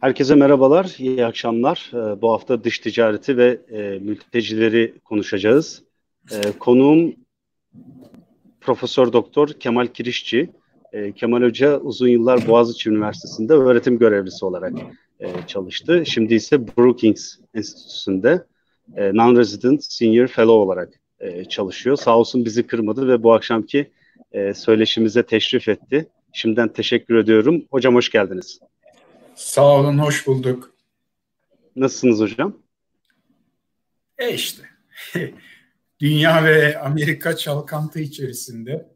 Herkese merhabalar, iyi akşamlar. Ee, bu hafta dış ticareti ve e, mültecileri konuşacağız. E, konuğum Profesör Doktor Kemal Kirişçi. E, Kemal Hoca uzun yıllar Boğaziçi Üniversitesi'nde öğretim görevlisi olarak e, çalıştı. Şimdi ise Brookings Enstitüsü'nde e, Non-Resident Senior Fellow olarak e, çalışıyor. Sağ olsun bizi kırmadı ve bu akşamki söyleşimize teşrif etti. Şimdiden teşekkür ediyorum. Hocam hoş geldiniz. Sağ olun, hoş bulduk. Nasılsınız hocam? E işte. Dünya ve Amerika çalkantı içerisinde.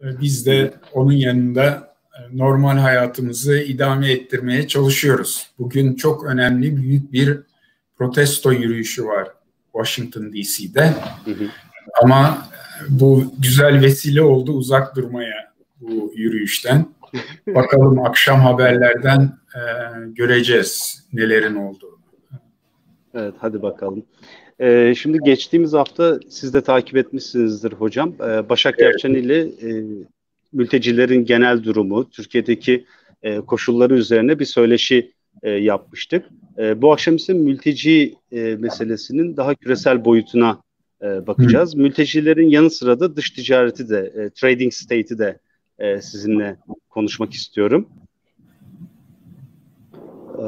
E, biz de onun yanında e, normal hayatımızı idame ettirmeye çalışıyoruz. Bugün çok önemli büyük bir protesto yürüyüşü var Washington DC'de. Ama bu güzel vesile oldu uzak durmaya bu yürüyüşten. Bakalım akşam haberlerden e, göreceğiz nelerin olduğunu. Evet hadi bakalım. Ee, şimdi geçtiğimiz hafta siz de takip etmişsinizdir hocam. Ee, Başak evet. Yapçan ile e, mültecilerin genel durumu, Türkiye'deki e, koşulları üzerine bir söyleşi e, yapmıştık. E, bu akşam ise mülteci e, meselesinin daha küresel boyutuna e, bakacağız. Hı. Mültecilerin yanı sıra da dış ticareti de, e, trading state'i de e, sizinle konuşmak istiyorum. Ee,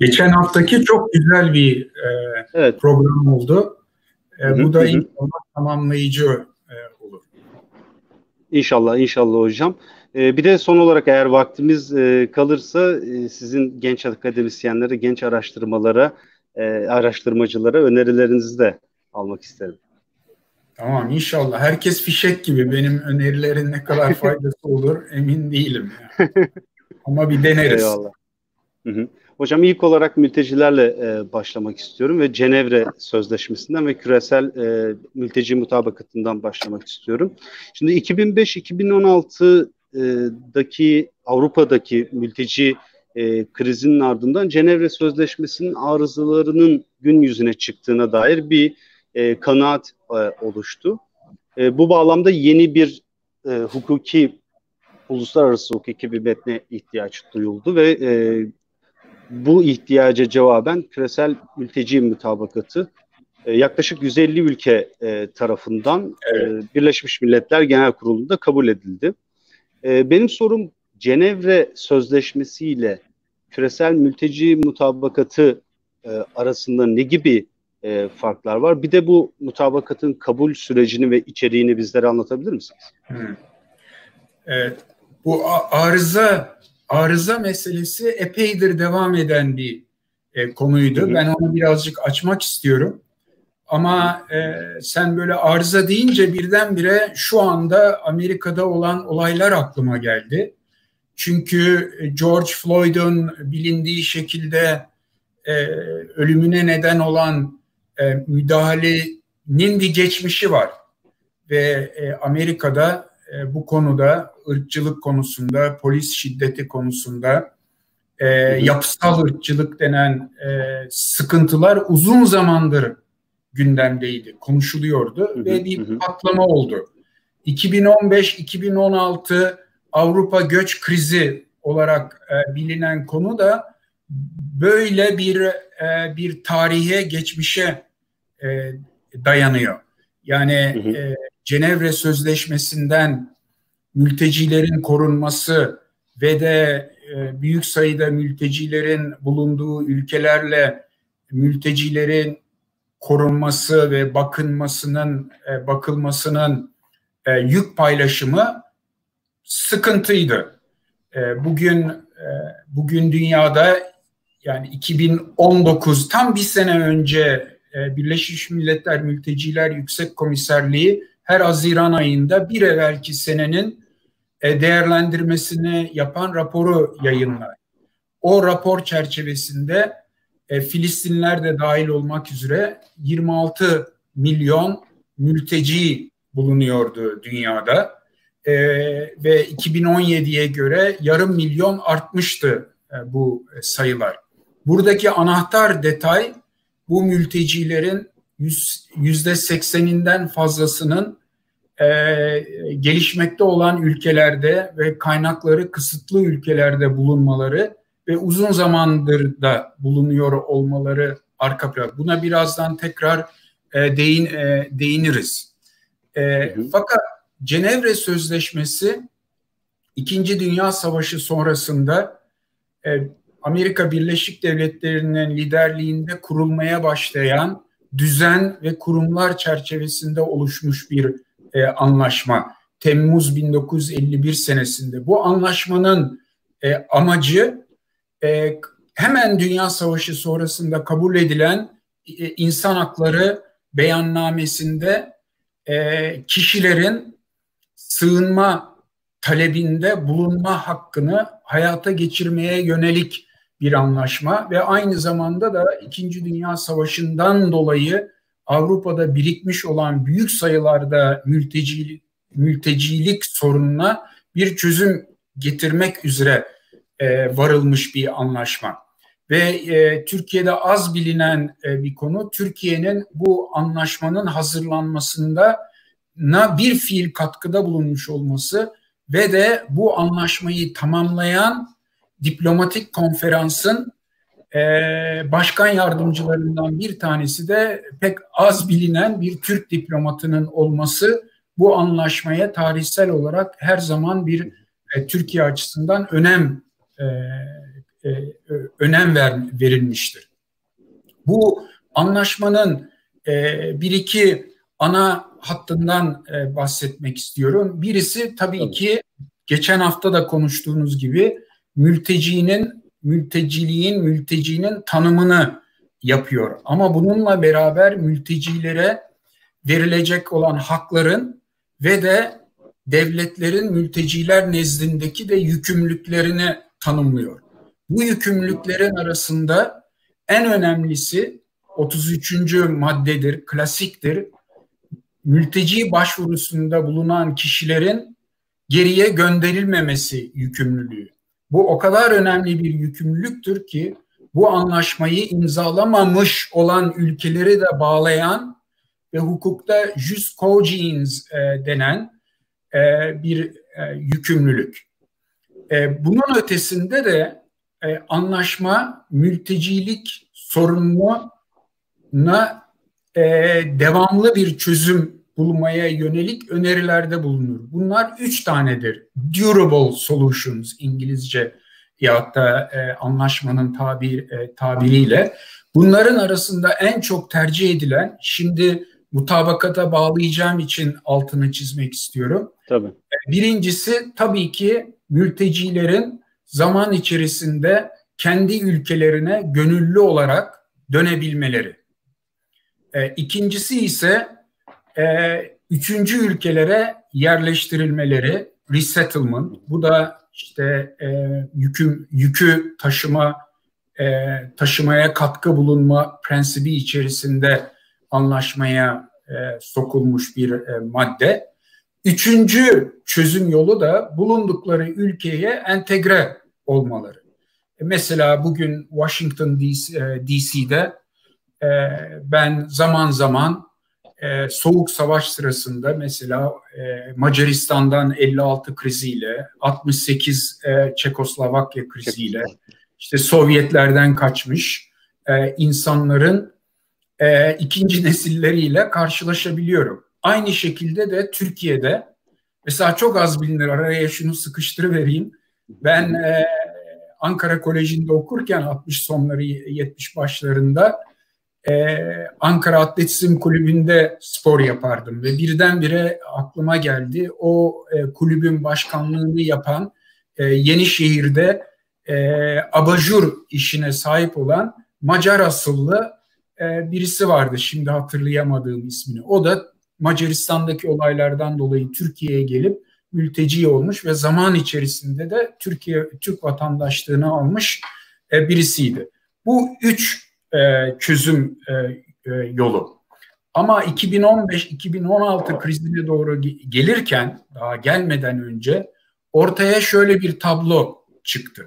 Geçen haftaki çok güzel bir e, evet. program oldu. E, hı, bu da hı. inşallah tamamlayıcı e, olur. İnşallah, inşallah hocam. E, bir de son olarak eğer vaktimiz e, kalırsa e, sizin genç akademisyenlere, genç araştırmalara, e, araştırmacılara önerilerinizi de almak isterim. Tamam inşallah. Herkes fişek gibi. Benim önerilerin ne kadar faydası olur emin değilim. Yani. Ama bir deneriz. Eyvallah. Hı hı. Hocam ilk olarak mültecilerle e, başlamak istiyorum ve Cenevre Sözleşmesi'nden ve küresel e, mülteci mutabakatından başlamak istiyorum. Şimdi 2005-2016'daki Avrupa'daki mülteci e, krizinin ardından Cenevre Sözleşmesi'nin arızalarının gün yüzüne çıktığına dair bir e, kanaat e, oluştu. E, bu bağlamda yeni bir e, hukuki, uluslararası hukuki bir metne ihtiyaç duyuldu ve e, bu ihtiyaca cevaben küresel mülteci mutabakatı e, yaklaşık 150 ülke e, tarafından e, evet. e, Birleşmiş Milletler Genel Kurulu'nda kabul edildi. E, benim sorum Cenevre Sözleşmesi ile küresel mülteci mutabakatı e, arasında ne gibi e, farklar var. Bir de bu mutabakatın kabul sürecini ve içeriğini bizlere anlatabilir misiniz? Hmm. Evet. Bu arıza arıza meselesi epeydir devam eden bir e, konuydu. Hı hı. Ben onu birazcık açmak istiyorum. Ama e, sen böyle arıza deyince birdenbire şu anda Amerika'da olan olaylar aklıma geldi. Çünkü George Floyd'un bilindiği şekilde e, ölümüne neden olan e, müdahalenin bir geçmişi var. Ve e, Amerika'da e, bu konuda ırkçılık konusunda, polis şiddeti konusunda, e, yapısal ırkçılık denen e, sıkıntılar uzun zamandır gündemdeydi, konuşuluyordu hı hı, ve bir hı. patlama oldu. 2015-2016 Avrupa göç krizi olarak e, bilinen konu da böyle bir e, bir tarihe, geçmişe e, dayanıyor. Yani hı hı. E, Cenevre Sözleşmesi'nden mültecilerin korunması ve de e, büyük sayıda mültecilerin bulunduğu ülkelerle mültecilerin korunması ve bakınmasının e, bakılmasının e, yük paylaşımı sıkıntıydı. Bugün bugün dünyada yani 2019 tam bir sene önce Birleşmiş Milletler Mülteciler Yüksek Komiserliği her Haziran ayında bir evvelki senenin e, değerlendirmesini yapan raporu yayınlar. O rapor çerçevesinde e, Filistinler de dahil olmak üzere 26 milyon mülteci bulunuyordu dünyada. E, ve 2017'ye göre yarım milyon artmıştı e, bu sayılar. Buradaki anahtar detay bu mültecilerin yüzde sekseninden fazlasının e, gelişmekte olan ülkelerde ve kaynakları kısıtlı ülkelerde bulunmaları ve uzun zamandır da bulunuyor olmaları arka plan. Buna birazdan tekrar e, değin e, değiniriz. E, fakat Cenevre Sözleşmesi İkinci Dünya Savaşı sonrasında e, Amerika Birleşik Devletleri'nin liderliğinde kurulmaya başlayan düzen ve kurumlar çerçevesinde oluşmuş bir e, anlaşma. Temmuz 1951 senesinde. Bu anlaşmanın e, amacı e, hemen Dünya Savaşı sonrasında kabul edilen e, insan hakları beyannamesinde e, kişilerin sığınma talebinde bulunma hakkını hayata geçirmeye yönelik bir anlaşma ve aynı zamanda da İkinci Dünya Savaşı'ndan dolayı Avrupa'da birikmiş olan büyük sayılarda mülteci, mültecilik sorununa bir çözüm getirmek üzere e, varılmış bir anlaşma. Ve e, Türkiye'de az bilinen e, bir konu Türkiye'nin bu anlaşmanın hazırlanmasında na bir fiil katkıda bulunmuş olması ve de bu anlaşmayı tamamlayan diplomatik konferansın e, başkan yardımcılarından bir tanesi de pek az bilinen bir Türk diplomatının olması bu anlaşmaya tarihsel olarak her zaman bir e, Türkiye açısından önem e, e, önem ver, verilmiştir. Bu anlaşmanın e, bir iki ana hattından e, bahsetmek istiyorum. Birisi tabii ki geçen hafta da konuştuğunuz gibi mültecinin, mülteciliğin, mültecinin tanımını yapıyor. Ama bununla beraber mültecilere verilecek olan hakların ve de devletlerin mülteciler nezdindeki de yükümlülüklerini tanımlıyor. Bu yükümlülüklerin arasında en önemlisi 33. maddedir, klasiktir. Mülteci başvurusunda bulunan kişilerin geriye gönderilmemesi yükümlülüğü. Bu o kadar önemli bir yükümlülüktür ki bu anlaşmayı imzalamamış olan ülkeleri de bağlayan ve hukukta jus cogens e, denen e, bir e, yükümlülük. E, bunun ötesinde de e, anlaşma mültecilik sorununa e, devamlı bir çözüm bulmaya yönelik önerilerde bulunur. Bunlar üç tanedir. Durable solutions İngilizce ya da e, anlaşmanın tabir, e, tabiriyle. Bunların arasında en çok tercih edilen, şimdi mutabakata bağlayacağım için altını çizmek istiyorum. Tabii. E, birincisi tabii ki mültecilerin zaman içerisinde kendi ülkelerine gönüllü olarak dönebilmeleri. E, ikincisi ise e, üçüncü ülkelere yerleştirilmeleri, resettlement. Bu da işte e, yükü, yükü taşıma e, taşımaya katkı bulunma prensibi içerisinde anlaşmaya e, sokulmuş bir e, madde. Üçüncü çözüm yolu da bulundukları ülkeye entegre olmaları. E, mesela bugün Washington DC'de e, e, ben zaman zaman e, soğuk savaş sırasında mesela e, Macaristan'dan 56 kriziyle, 68 e, Çekoslovakya kriziyle, işte Sovyetlerden kaçmış e, insanların e, ikinci nesilleriyle karşılaşabiliyorum. Aynı şekilde de Türkiye'de mesela çok az bilinir araya şunu sıkıştırıvereyim. Ben e, Ankara Koleji'nde okurken 60 sonları 70 başlarında e, Ankara Atletizm Kulübü'nde spor yapardım ve birdenbire aklıma geldi o e, kulübün başkanlığını yapan e, Yenişehir'de e, abajur işine sahip olan Macar asıllı e, birisi vardı şimdi hatırlayamadığım ismini. O da Macaristan'daki olaylardan dolayı Türkiye'ye gelip mülteci olmuş ve zaman içerisinde de Türkiye Türk vatandaşlığını almış e, birisiydi. Bu üç e, çözüm e, e, yolu. Ama 2015-2016 krizine doğru gelirken daha gelmeden önce ortaya şöyle bir tablo çıktı.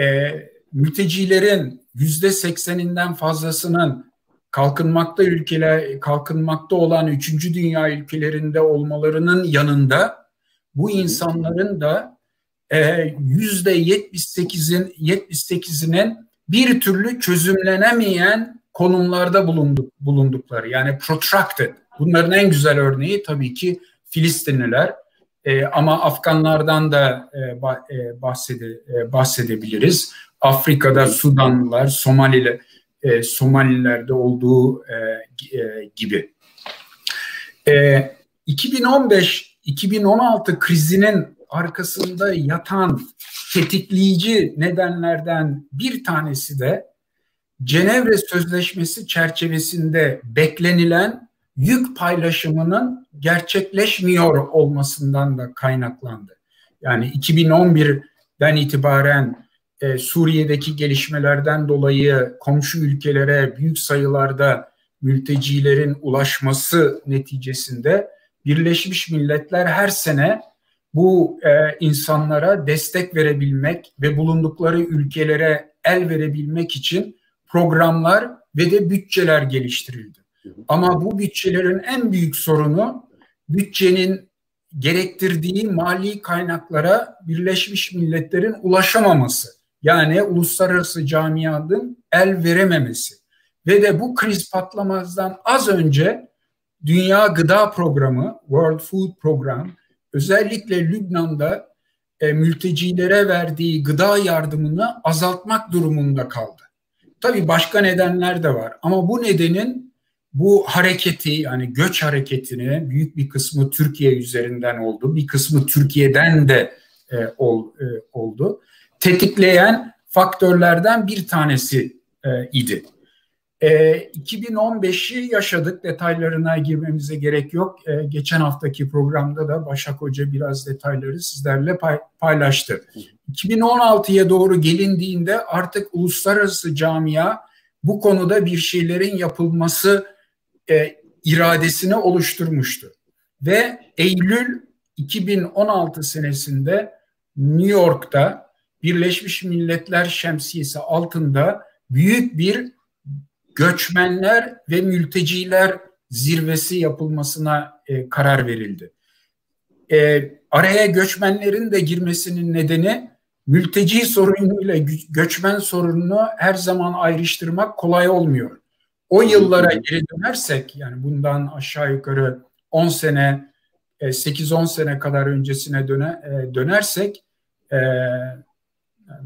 E, mültecilerin yüzde sekseninden fazlasının kalkınmakta ülkeler kalkınmakta olan üçüncü dünya ülkelerinde olmalarının yanında bu insanların da yüzde 78'in 78'inin bir türlü çözümlenemeyen konumlarda bulunduk, bulundukları yani protracted. Bunların en güzel örneği tabii ki Filistinliler e, ama Afganlardan da e, e, bahsede, e, bahsedebiliriz. Afrika'da Sudanlılar, Somaliler, e, Somalilerde olduğu e, e, gibi. E, 2015-2016 krizinin arkasında yatan tetikleyici nedenlerden bir tanesi de Cenevre Sözleşmesi çerçevesinde beklenilen yük paylaşımının gerçekleşmiyor olmasından da kaynaklandı. Yani 2011'den itibaren e, Suriye'deki gelişmelerden dolayı komşu ülkelere büyük sayılarda mültecilerin ulaşması neticesinde Birleşmiş Milletler her sene bu e, insanlara destek verebilmek ve bulundukları ülkelere el verebilmek için programlar ve de bütçeler geliştirildi. Ama bu bütçelerin en büyük sorunu bütçenin gerektirdiği mali kaynaklara Birleşmiş Milletler'in ulaşamaması. Yani uluslararası camianın el verememesi. Ve de bu kriz patlamazdan az önce Dünya Gıda Programı, World Food Program, özellikle Lübnan'da e, mültecilere verdiği gıda yardımını azaltmak durumunda kaldı. Tabii başka nedenler de var ama bu nedenin bu hareketi yani göç hareketini büyük bir kısmı Türkiye üzerinden oldu. Bir kısmı Türkiye'den de e, ol, e, oldu. Tetikleyen faktörlerden bir tanesi e, idi. E, 2015'i yaşadık. Detaylarına girmemize gerek yok. E, geçen haftaki programda da Başak Hoca biraz detayları sizlerle pay, paylaştı. 2016'ya doğru gelindiğinde artık uluslararası camia bu konuda bir şeylerin yapılması e, iradesini oluşturmuştu. Ve Eylül 2016 senesinde New York'ta Birleşmiş Milletler Şemsiyesi altında büyük bir göçmenler ve mülteciler zirvesi yapılmasına e, karar verildi. E, araya göçmenlerin de girmesinin nedeni mülteci sorunuyla göçmen sorununu her zaman ayrıştırmak kolay olmuyor. O yıllara geri dönersek yani bundan aşağı yukarı 10 sene 8-10 e, sene kadar öncesine döne, e, dönersek e,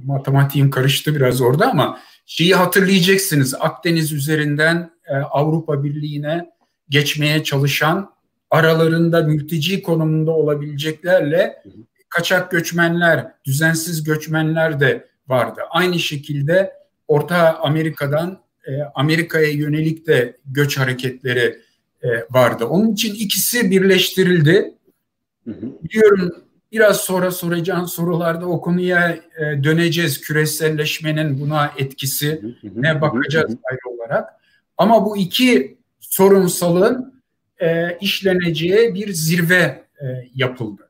matematiğim karıştı biraz orada ama şeyi hatırlayacaksınız Akdeniz üzerinden e, Avrupa Birliği'ne geçmeye çalışan aralarında mülteci konumunda olabileceklerle kaçak göçmenler, düzensiz göçmenler de vardı. Aynı şekilde Orta Amerika'dan e, Amerika'ya yönelik de göç hareketleri e, vardı. Onun için ikisi birleştirildi. Hı hı. Biliyorum biraz sonra soracağın sorularda o konuya e, döneceğiz. Küreselleşmenin buna etkisi ne bakacağız ayrı olarak. Ama bu iki sorunsalın e, işleneceği bir zirve e, yapıldı.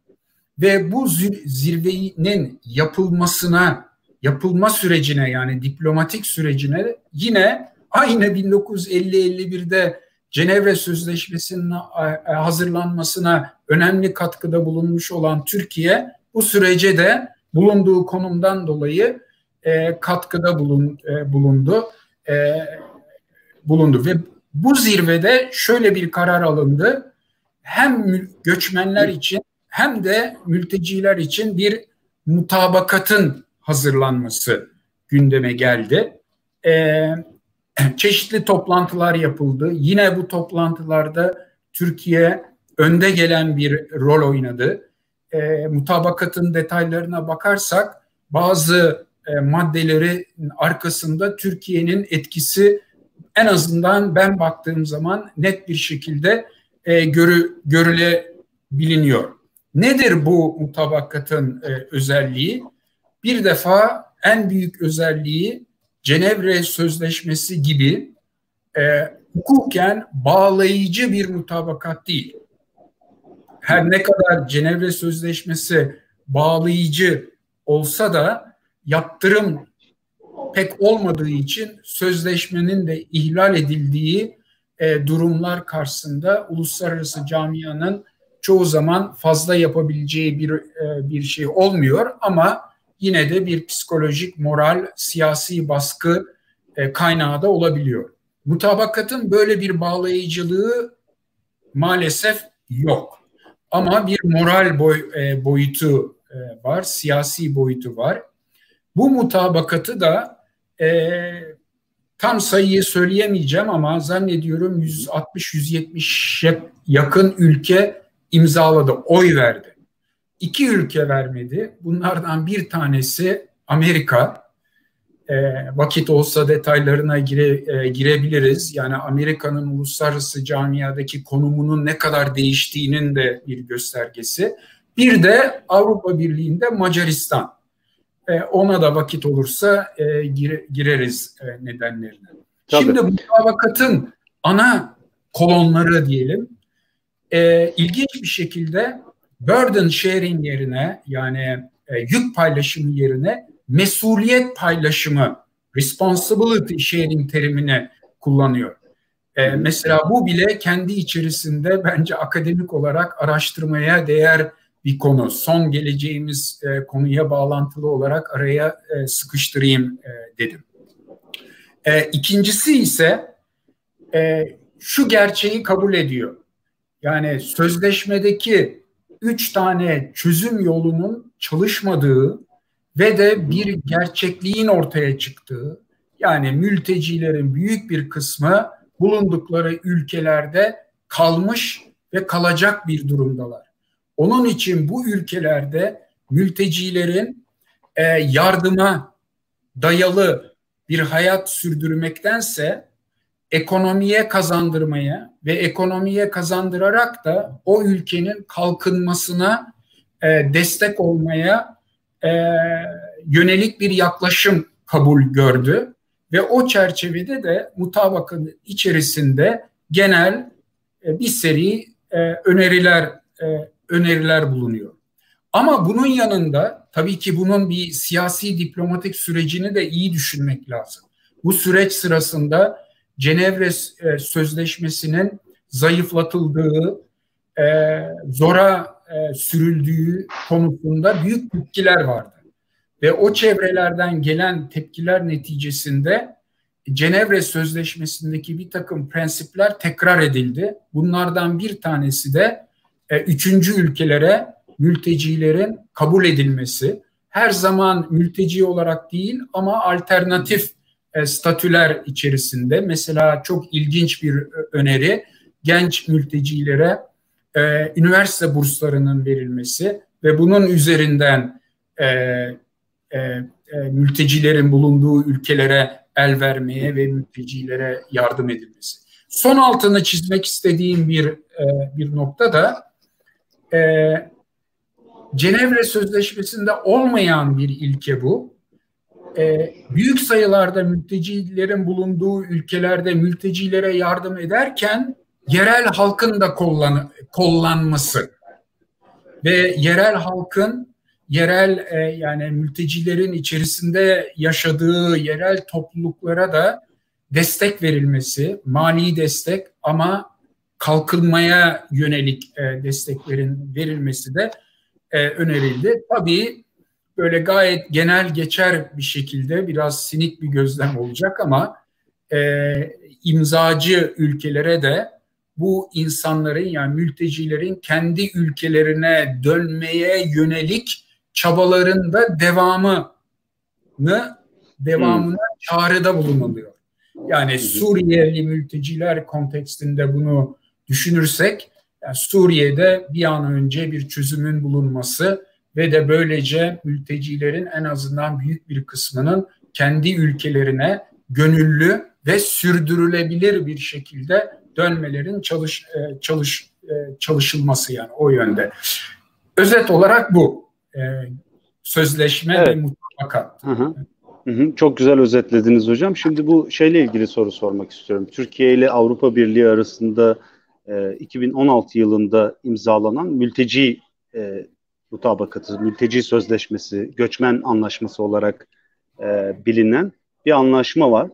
Ve bu zirvenin yapılmasına yapılma sürecine yani diplomatik sürecine yine aynı 1950-51'de Cenevre Sözleşmesi'nin e, hazırlanmasına önemli katkıda bulunmuş olan Türkiye bu sürece de bulunduğu konumdan dolayı e, katkıda bulun, e, bulundu. E, bulundu ve bu zirvede şöyle bir karar alındı. Hem göçmenler için hem de mülteciler için bir mutabakatın hazırlanması gündeme geldi. E, çeşitli toplantılar yapıldı. Yine bu toplantılarda Türkiye önde gelen bir rol oynadı. E, mutabakatın detaylarına bakarsak bazı e, maddeleri arkasında Türkiye'nin etkisi en azından ben baktığım zaman net bir şekilde e, görü, görülebiliniyor. Nedir bu mutabakatın e, özelliği? Bir defa en büyük özelliği Cenevre Sözleşmesi gibi e, hukuken bağlayıcı bir mutabakat değil. Her ne kadar Cenevre Sözleşmesi bağlayıcı olsa da yaptırım pek olmadığı için sözleşmenin de ihlal edildiği e, durumlar karşısında uluslararası camianın çoğu zaman fazla yapabileceği bir e, bir şey olmuyor ama yine de bir psikolojik, moral, siyasi baskı e, kaynağı da olabiliyor. Mutabakatın böyle bir bağlayıcılığı maalesef yok. Ama bir moral boy, e, boyutu e, var, siyasi boyutu var. Bu mutabakatı da e, tam sayıyı söyleyemeyeceğim ama zannediyorum 160-170'e yakın ülke imzaladı, oy verdi. İki ülke vermedi. Bunlardan bir tanesi Amerika. E, vakit olsa detaylarına gire, e, girebiliriz. Yani Amerika'nın uluslararası camiadaki konumunun ne kadar değiştiğinin de bir göstergesi. Bir de Avrupa Birliği'nde Macaristan. E, ona da vakit olursa e, gire, gireriz e, nedenlerine. Tabii. Şimdi mutabakatın ana kolonları diyelim e, ilginç bir şekilde burden sharing yerine yani e, yük paylaşımı yerine mesuliyet paylaşımı responsibility sharing terimini kullanıyor. E, mesela bu bile kendi içerisinde bence akademik olarak araştırmaya değer bir konu. Son geleceğimiz e, konuya bağlantılı olarak araya e, sıkıştırayım e, dedim. E, ikincisi ise e, şu gerçeği kabul ediyor. Yani sözleşmedeki üç tane çözüm yolunun çalışmadığı ve de bir gerçekliğin ortaya çıktığı yani mültecilerin büyük bir kısmı bulundukları ülkelerde kalmış ve kalacak bir durumdalar. Onun için bu ülkelerde mültecilerin e, yardıma dayalı bir hayat sürdürmektense ekonomiye kazandırmaya ve ekonomiye kazandırarak da o ülkenin kalkınmasına e, destek olmaya e, yönelik bir yaklaşım kabul gördü ve o çerçevede de mutabakın içerisinde genel e, bir seri e, öneriler e, öneriler bulunuyor. Ama bunun yanında tabii ki bunun bir siyasi diplomatik sürecini de iyi düşünmek lazım. Bu süreç sırasında Cenevre e, Sözleşmesi'nin zayıflatıldığı, e, zora e, sürüldüğü konusunda büyük tepkiler vardı. Ve o çevrelerden gelen tepkiler neticesinde Cenevre Sözleşmesi'ndeki bir takım prensipler tekrar edildi. Bunlardan bir tanesi de üçüncü ülkelere mültecilerin kabul edilmesi. Her zaman mülteci olarak değil ama alternatif e, statüler içerisinde mesela çok ilginç bir öneri genç mültecilere e, üniversite burslarının verilmesi ve bunun üzerinden e, e, e, mültecilerin bulunduğu ülkelere el vermeye ve mültecilere yardım edilmesi. Son altını çizmek istediğim bir e, bir nokta da e, Cenevre Sözleşmesi'nde olmayan bir ilke bu e, büyük sayılarda mültecilerin bulunduğu ülkelerde mültecilere yardım ederken yerel halkın da kollan, kollanması ve yerel halkın yerel e, yani mültecilerin içerisinde yaşadığı yerel topluluklara da destek verilmesi, mali destek ama kalkınmaya yönelik e, desteklerin verilmesi de e, önerildi. Tabii böyle gayet genel geçer bir şekilde biraz sinik bir gözlem olacak ama e, imzacı ülkelere de bu insanların yani mültecilerin kendi ülkelerine dönmeye yönelik çabaların da devamını devamına hmm. çağrıda bulunuluyor. Yani Suriyeli mülteciler kontekstinde bunu düşünürsek yani Suriye'de bir an önce bir çözümün bulunması ve de böylece mültecilerin en azından büyük bir kısmının kendi ülkelerine gönüllü ve sürdürülebilir bir şekilde dönmelerin çalış e, çalış e, çalışılması yani o yönde. Özet olarak bu e, sözleşme evet. ve mutabakat. Hı hı. Hı hı, çok güzel özetlediniz hocam. Şimdi bu şeyle ilgili soru sormak istiyorum. Türkiye ile Avrupa Birliği arasında e, 2016 yılında imzalanan mülteci e, mutabakatı, mülteci sözleşmesi, göçmen anlaşması olarak e, bilinen bir anlaşma var.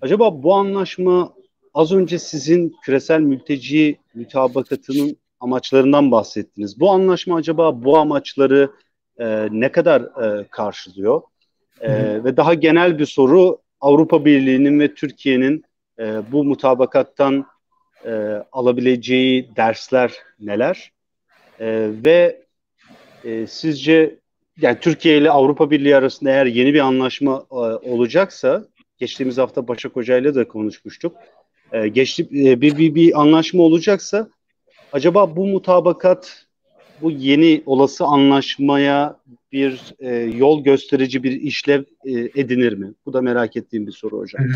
Acaba bu anlaşma az önce sizin küresel mülteci mutabakatının amaçlarından bahsettiniz. Bu anlaşma acaba bu amaçları e, ne kadar e, karşılıyor? E, ve daha genel bir soru Avrupa Birliği'nin ve Türkiye'nin e, bu mutabakattan e, alabileceği dersler neler? E, ve e, sizce yani Türkiye ile Avrupa Birliği arasında eğer yeni bir anlaşma e, olacaksa geçtiğimiz hafta Başak Hoca ile de konuşmuştuk. E, geçti, e, bir, bir, bir anlaşma olacaksa acaba bu mutabakat bu yeni olası anlaşmaya bir e, yol gösterici bir işlev e, edinir mi? Bu da merak ettiğim bir soru hocam.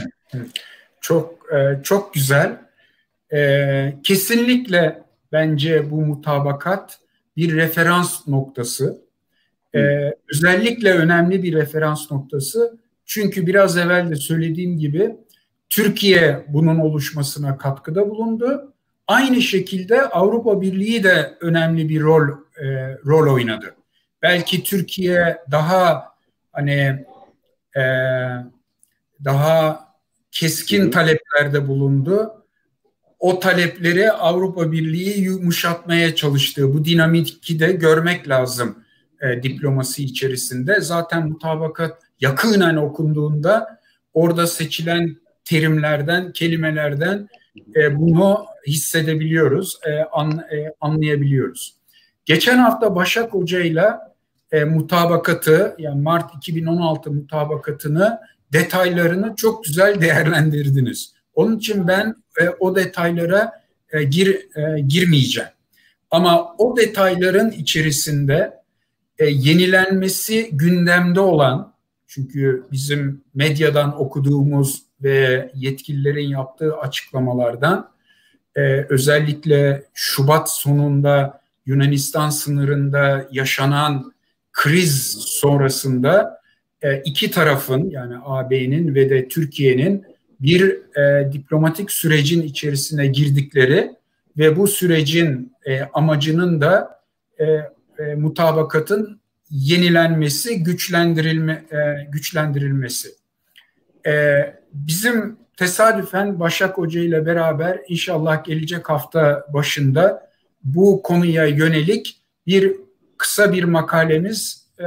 Çok e, çok güzel. E, kesinlikle bence bu mutabakat bir referans noktası. E, özellikle önemli bir referans noktası. Çünkü biraz evvel de söylediğim gibi Türkiye bunun oluşmasına katkıda bulundu. Aynı şekilde Avrupa Birliği de önemli bir rol e, rol oynadı. Belki Türkiye daha hani e, daha keskin taleplerde bulundu. O talepleri Avrupa Birliği yumuşatmaya çalıştığı bu dinamiki de görmek lazım e, diplomasi içerisinde. Zaten mutabakat yakınen okunduğunda orada seçilen terimlerden, kelimelerden e, bunu hissedebiliyoruz, e, an, e, anlayabiliyoruz. Geçen hafta Başak Hoca ile e, mutabakatı yani Mart 2016 mutabakatını detaylarını çok güzel değerlendirdiniz. Onun için ben e, o detaylara e, gir e, girmeyeceğim. Ama o detayların içerisinde e, yenilenmesi gündemde olan çünkü bizim medyadan okuduğumuz ve yetkililerin yaptığı açıklamalardan e, özellikle Şubat sonunda Yunanistan sınırında yaşanan kriz sonrasında e, iki tarafın yani AB'nin ve de Türkiye'nin bir e, diplomatik sürecin içerisine girdikleri ve bu sürecin e, amacının da e, e, mutabakatın yenilenmesi, güçlendirilme e, güçlendirilmesi. E, bizim tesadüfen Başak Hoca ile beraber inşallah gelecek hafta başında bu konuya yönelik bir kısa bir makalemiz e,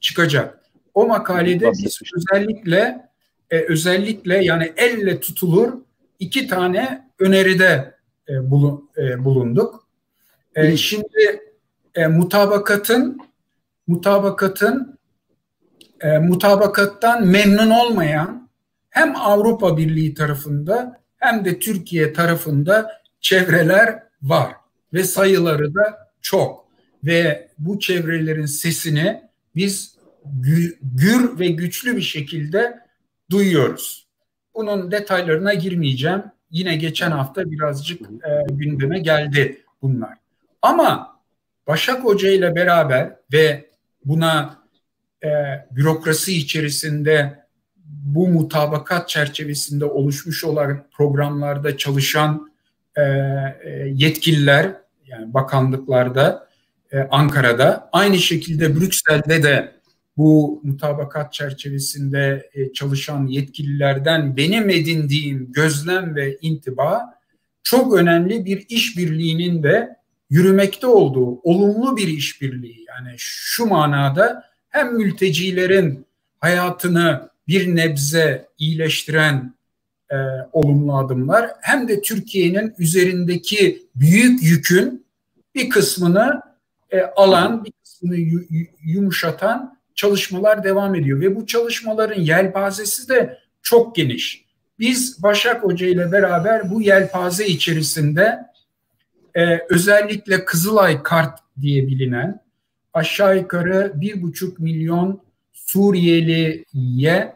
çıkacak. O makalede biz özellikle e, özellikle yani elle tutulur iki tane öneride e, bulun, e, bulunduk. E, şimdi e, mutabakatın mutabakatın e, mutabakattan memnun olmayan hem Avrupa Birliği tarafında hem de Türkiye tarafında çevreler var ve sayıları da çok ve bu çevrelerin sesini biz gür ve güçlü bir şekilde duyuyoruz. Bunun detaylarına girmeyeceğim. Yine geçen hafta birazcık e, gündeme geldi bunlar. Ama Başak Hoca ile beraber ve buna e, bürokrasi içerisinde bu mutabakat çerçevesinde oluşmuş olan programlarda çalışan e, e, yetkililer yani bakanlıklarda e, Ankara'da aynı şekilde Brüksel'de de bu mutabakat çerçevesinde e, çalışan yetkililerden benim edindiğim gözlem ve intiba çok önemli bir işbirliğinin de yürümekte olduğu olumlu bir işbirliği. Yani şu manada hem mültecilerin hayatını bir nebze iyileştiren e, olumlu adımlar hem de Türkiye'nin üzerindeki büyük yükün bir kısmını e, alan, bir kısmını yumuşatan çalışmalar devam ediyor ve bu çalışmaların yelpazesi de çok geniş. Biz Başak Hoca ile beraber bu yelpaze içerisinde e, özellikle Kızılay Kart diye bilinen aşağı yukarı bir buçuk milyon Suriyeliye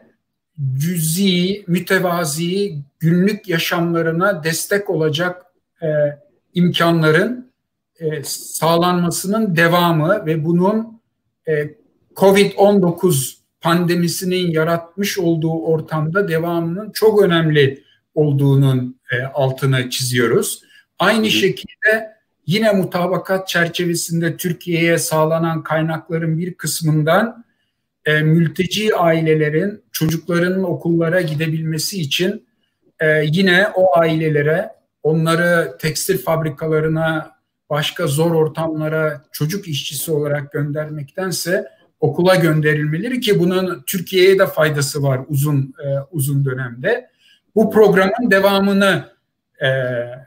cüzi, mütevazi günlük yaşamlarına destek olacak e, imkanların e, sağlanmasının devamı ve bunun e, Covid-19 pandemisinin yaratmış olduğu ortamda devamının çok önemli olduğunun e, altını çiziyoruz. Aynı şekilde yine mutabakat çerçevesinde Türkiye'ye sağlanan kaynakların bir kısmından e, mülteci ailelerin çocuklarının okullara gidebilmesi için e, yine o ailelere onları tekstil fabrikalarına başka zor ortamlara çocuk işçisi olarak göndermektense okula gönderilmeleri ki bunun Türkiye'ye de faydası var uzun e, uzun dönemde. Bu programın devamını e, e,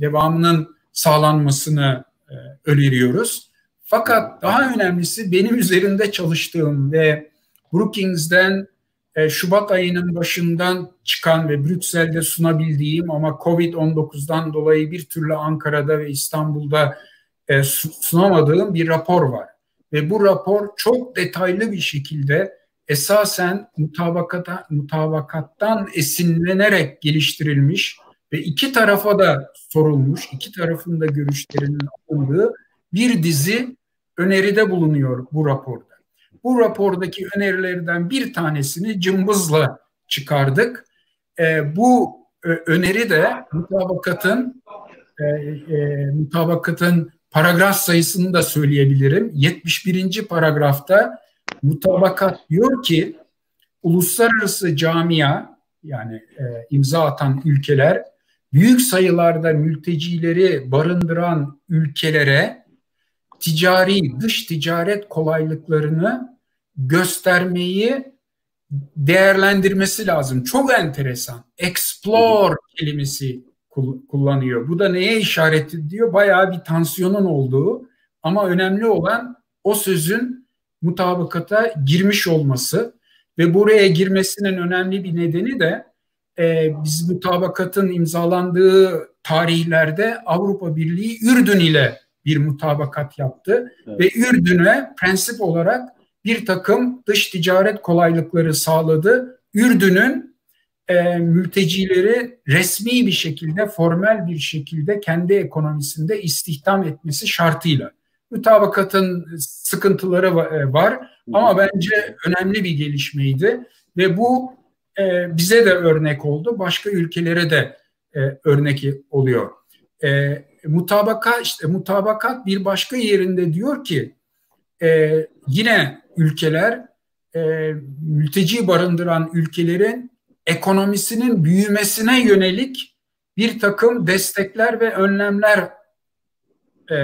devamının sağlanmasını e, öneriyoruz. Fakat daha önemlisi benim üzerinde çalıştığım ve Brookings'den e, Şubat ayının başından çıkan ve Brüksel'de sunabildiğim ama Covid-19'dan dolayı bir türlü Ankara'da ve İstanbul'da e, sunamadığım bir rapor var. Ve bu rapor çok detaylı bir şekilde esasen mutabakata, mutabakattan esinlenerek geliştirilmiş ve iki tarafa da sorulmuş, iki tarafın da görüşlerinin alındığı bir dizi öneride bulunuyor bu raporda. Bu rapordaki önerilerden bir tanesini cımbızla çıkardık. E, bu e, öneri de mutabakatın e, e, mutabakatın paragraf sayısını da söyleyebilirim. 71. paragrafta mutabakat diyor ki uluslararası camia yani e, imza atan ülkeler büyük sayılarda mültecileri barındıran ülkelere ticari dış ticaret kolaylıklarını göstermeyi değerlendirmesi lazım. Çok enteresan. Explore kelimesi kullanıyor. Bu da neye işaret ediyor? Bayağı bir tansiyonun olduğu ama önemli olan o sözün mutabakata girmiş olması ve buraya girmesinin önemli bir nedeni de e, biz mutabakatın imzalandığı tarihlerde Avrupa Birliği Ürdün ile bir mutabakat yaptı evet. ve Ürdün'e prensip olarak bir takım dış ticaret kolaylıkları sağladı. Ürdün'ün e, mültecileri resmi bir şekilde, formel bir şekilde kendi ekonomisinde istihdam etmesi şartıyla. Mutabakatın sıkıntıları e, var ama bence önemli bir gelişmeydi ve bu e, bize de örnek oldu, başka ülkelere de e, örnek oluyor. E, mutabaka işte mutabakat bir başka yerinde diyor ki e, yine ülkeler e, mülteci barındıran ülkelerin ekonomisinin büyümesine yönelik bir takım destekler ve önlemler e,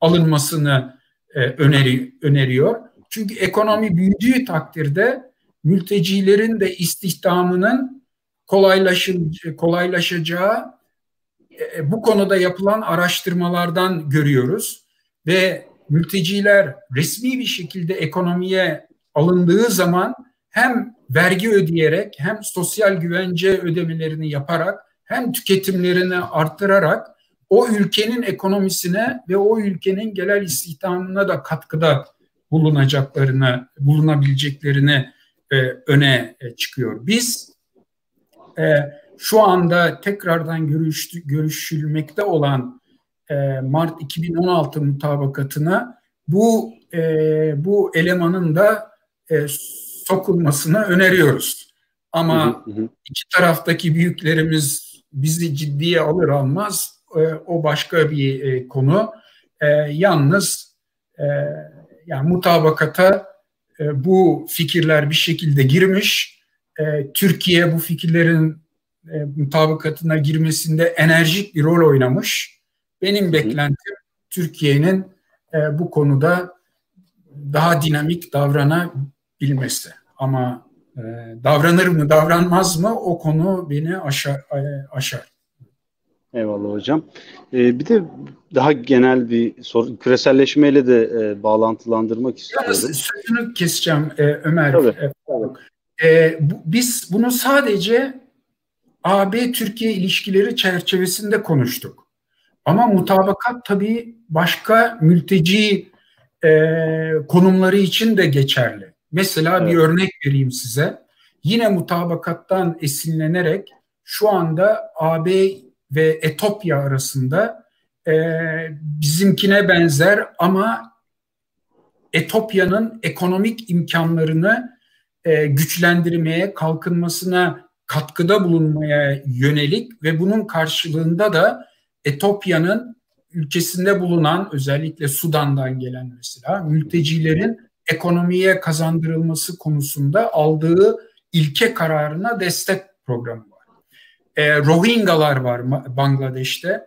alınmasını e, öneri, öneriyor. Çünkü ekonomi büyüdüğü takdirde mültecilerin de istihdamının kolaylaşacağı e, bu konuda yapılan araştırmalardan görüyoruz ve mülteciler resmi bir şekilde ekonomiye alındığı zaman hem vergi ödeyerek hem sosyal güvence ödemelerini yaparak hem tüketimlerini arttırarak o ülkenin ekonomisine ve o ülkenin genel istihdamına da katkıda bulunacaklarını, bulunabileceklerini e, öne e, çıkıyor. Biz e, şu anda tekrardan görüştü, görüşülmekte olan e, Mart 2016 mutabakatına bu e, bu elemanın da e, sokulmasını öneriyoruz. Ama hı hı. iki taraftaki büyüklerimiz bizi ciddiye alır almaz e, o başka bir e, konu. E, yalnız e, yani mutabakata e, bu fikirler bir şekilde girmiş. E, Türkiye bu fikirlerin e, mutabakatına girmesinde enerjik bir rol oynamış. Benim beklentim Türkiye'nin e, bu konuda daha dinamik davranabilmesi. Ama e, davranır mı davranmaz mı o konu beni aşar. E, aşar. Eyvallah hocam. Ee, bir de daha genel bir soru, küreselleşmeyle de e, bağlantılandırmak istiyorum. Yalnız sözünü keseceğim e, Ömer. Tabii, e, E, bu, biz bunu sadece AB-Türkiye ilişkileri çerçevesinde konuştuk. Ama mutabakat tabii başka mülteci e, konumları için de geçerli. Mesela evet. bir örnek vereyim size. Yine mutabakattan esinlenerek şu anda AB ve Etopya arasında e, bizimkine benzer ama Etopya'nın ekonomik imkanlarını e, güçlendirmeye, kalkınmasına katkıda bulunmaya yönelik ve bunun karşılığında da Etopya'nın ülkesinde bulunan özellikle Sudan'dan gelen mesela mültecilerin ekonomiye kazandırılması konusunda aldığı ilke kararına destek programı var. E, Rohingyalar var Bangladeş'te.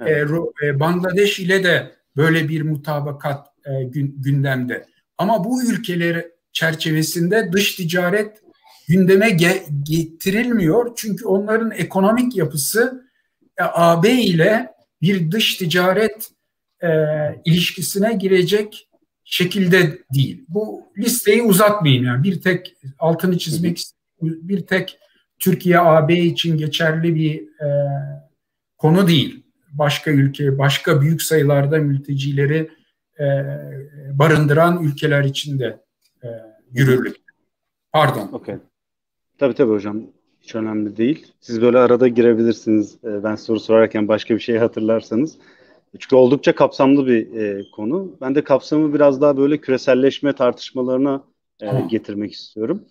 Evet. E, Bangladeş ile de böyle bir mutabakat e, gündemde. Ama bu ülkeler çerçevesinde dış ticaret gündeme ge- getirilmiyor. Çünkü onların ekonomik yapısı e, AB ile bir dış ticaret e, ilişkisine girecek şekilde değil. Bu listeyi uzatmayayım yani bir tek altını çizmek bir tek Türkiye AB için geçerli bir e, konu değil. Başka ülke, başka büyük sayılarda mültecileri e, barındıran ülkeler içinde e, yürürlük. Pardon. Okay. Tabii tabii hocam. Hiç önemli değil. Siz böyle arada girebilirsiniz. E, ben soru sorarken başka bir şey hatırlarsanız. Çünkü oldukça kapsamlı bir e, konu. Ben de kapsamı biraz daha böyle küreselleşme tartışmalarına e, getirmek istiyorum.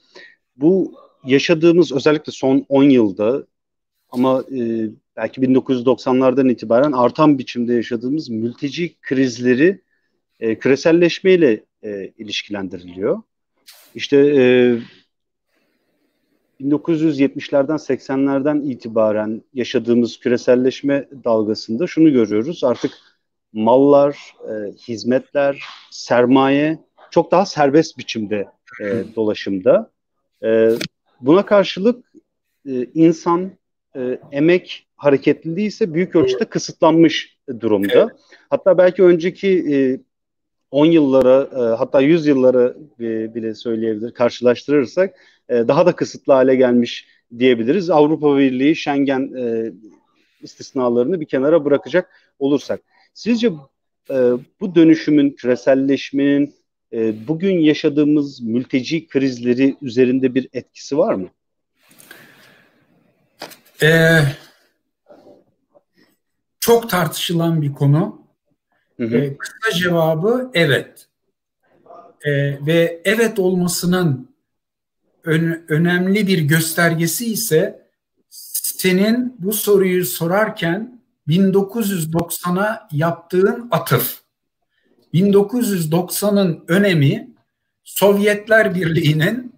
Bu yaşadığımız özellikle son 10 yılda ama e, belki 1990'lardan itibaren artan biçimde yaşadığımız mülteci krizleri e, küreselleşmeyle e, ilişkilendiriliyor. İşte e, 1970'lerden 80'lerden itibaren yaşadığımız küreselleşme dalgasında şunu görüyoruz. Artık mallar, e, hizmetler, sermaye çok daha serbest biçimde e, dolaşımda. E, buna karşılık e, insan e, emek hareketliliği ise büyük ölçüde kısıtlanmış durumda. Hatta belki önceki e, 10 yıllara e, hatta 100 yıllara e, bile söyleyebilir karşılaştırırsak e, daha da kısıtlı hale gelmiş diyebiliriz. Avrupa Birliği Schengen e, istisnalarını bir kenara bırakacak olursak. Sizce e, bu dönüşümün, küreselleşmenin e, bugün yaşadığımız mülteci krizleri üzerinde bir etkisi var mı? Ee, çok tartışılan bir konu. Hı hı. Ee, kısa cevabı evet. Ee, ve evet olmasının ön, önemli bir göstergesi ise senin bu soruyu sorarken 1990'a yaptığın atıf. 1990'ın önemi Sovyetler Birliği'nin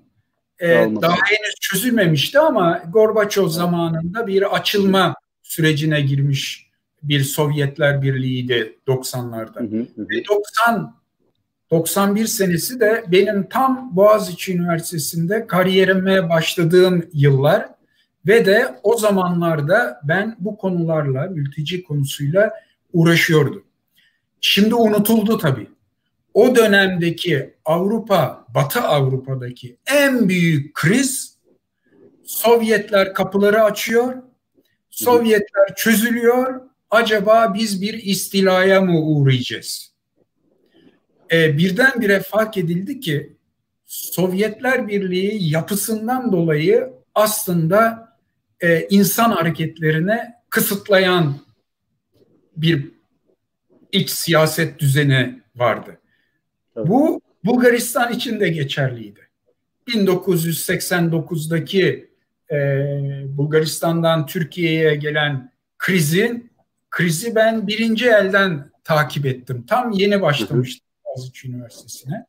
e, daha henüz çözülmemişti ama Gorbaçov zamanında bir açılma sürecine girmiş bir Sovyetler Birliği'ydi 90'larda. Hı hı hı. Ve 90 91 senesi de benim tam Boğaziçi Üniversitesi'nde kariyerime başladığım yıllar ve de o zamanlarda ben bu konularla, mülteci konusuyla uğraşıyordum. Şimdi unutuldu tabii. O dönemdeki Avrupa, Batı Avrupa'daki en büyük kriz Sovyetler kapıları açıyor, Sovyetler çözülüyor, acaba biz bir istilaya mı uğrayacağız? E, birdenbire fark edildi ki Sovyetler Birliği yapısından dolayı aslında e, insan hareketlerine kısıtlayan bir iç siyaset düzeni vardı. Evet. Bu Bulgaristan için de geçerliydi. 1989'daki e, Bulgaristan'dan Türkiye'ye gelen krizin krizi ben birinci elden takip ettim. Tam yeni başlamıştı. Boğaziçi Üniversitesi'ne.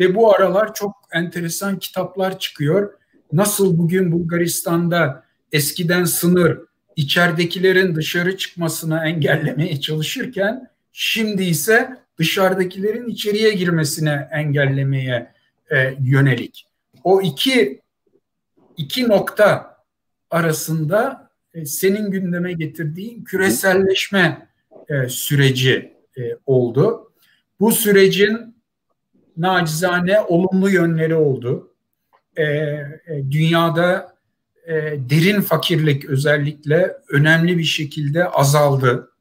Ve bu aralar çok enteresan kitaplar çıkıyor. Nasıl bugün Bulgaristan'da eskiden sınır içeridekilerin dışarı çıkmasını engellemeye çalışırken şimdi ise dışarıdakilerin içeriye girmesine engellemeye e, yönelik. O iki iki nokta arasında e, senin gündeme getirdiğin küreselleşme e, süreci e, oldu. Bu sürecin nacizane olumlu yönleri oldu. Ee, e, dünyada e, derin fakirlik özellikle önemli bir şekilde azaldı.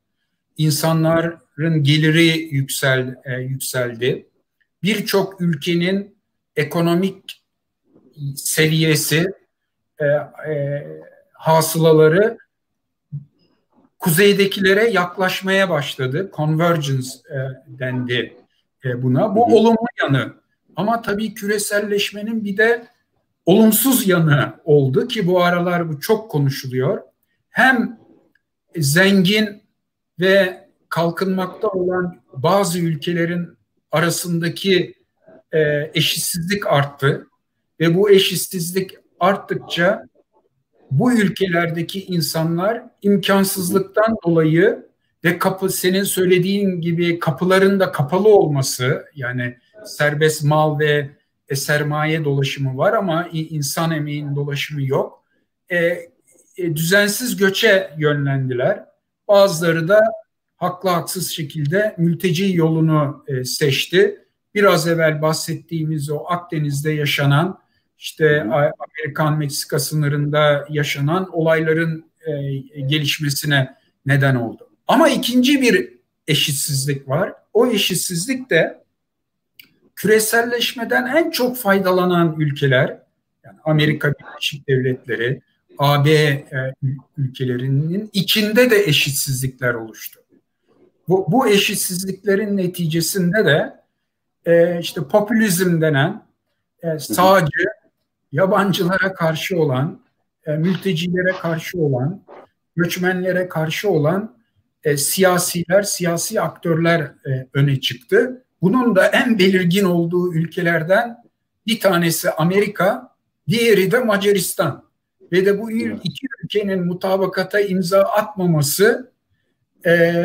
İnsanların geliri yüksel e, yükseldi. Birçok ülkenin ekonomik seviyesi, e, e, hasılaları kuzeydekilere yaklaşmaya başladı. Convergence e, dendi e, buna. Bu hı hı. olumlu yanı. Ama tabii küreselleşmenin bir de olumsuz yanı oldu ki bu aralar bu çok konuşuluyor. Hem zengin ve kalkınmakta olan bazı ülkelerin arasındaki e, eşitsizlik arttı ve bu eşitsizlik arttıkça bu ülkelerdeki insanlar imkansızlıktan dolayı ve kapı senin söylediğin gibi kapıların da kapalı olması yani serbest mal ve e, sermaye dolaşımı var ama insan emeğinin dolaşımı yok. E, e, düzensiz göçe yönlendiler. Bazıları da haklı haksız şekilde mülteci yolunu e, seçti. Biraz evvel bahsettiğimiz o Akdeniz'de yaşanan işte Amerikan-Meksika sınırında yaşanan olayların e, gelişmesine neden oldu. Ama ikinci bir eşitsizlik var. O eşitsizlik de küreselleşmeden en çok faydalanan ülkeler, yani Amerika Birleşik Devletleri, AB e, ülkelerinin içinde de eşitsizlikler oluştu. Bu, bu eşitsizliklerin neticesinde de e, işte popülizm denen e, sağcı, yabancılara karşı olan, e, mültecilere karşı olan, göçmenlere karşı olan e, siyasiler, siyasi aktörler e, öne çıktı. Bunun da en belirgin olduğu ülkelerden bir tanesi Amerika, diğeri de Macaristan. Ve de bu iki ülkenin mutabakata imza atmaması e,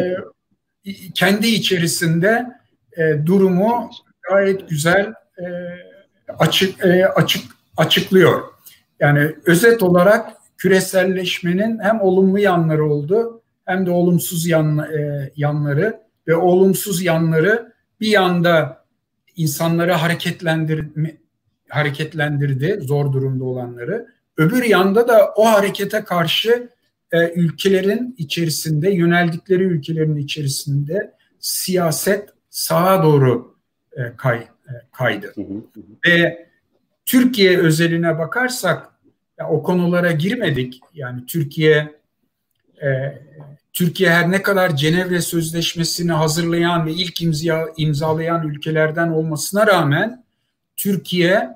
kendi içerisinde e, durumu gayet güzel e, açık e, açık açıklıyor. Yani özet olarak küreselleşmenin hem olumlu yanları oldu hem de olumsuz yan, e, yanları ve olumsuz yanları bir yanda insanları hareketlendir, hareketlendirdi zor durumda olanları. Öbür yanda da o harekete karşı e, ülkelerin içerisinde yöneldikleri ülkelerin içerisinde siyaset sağa doğru e, kay, e, kaydı. Hı hı hı. Ve Türkiye özeline bakarsak ya, o konulara girmedik. Yani Türkiye e, Türkiye her ne kadar Cenevre Sözleşmesi'ni hazırlayan ve ilk imza, imzalayan ülkelerden olmasına rağmen Türkiye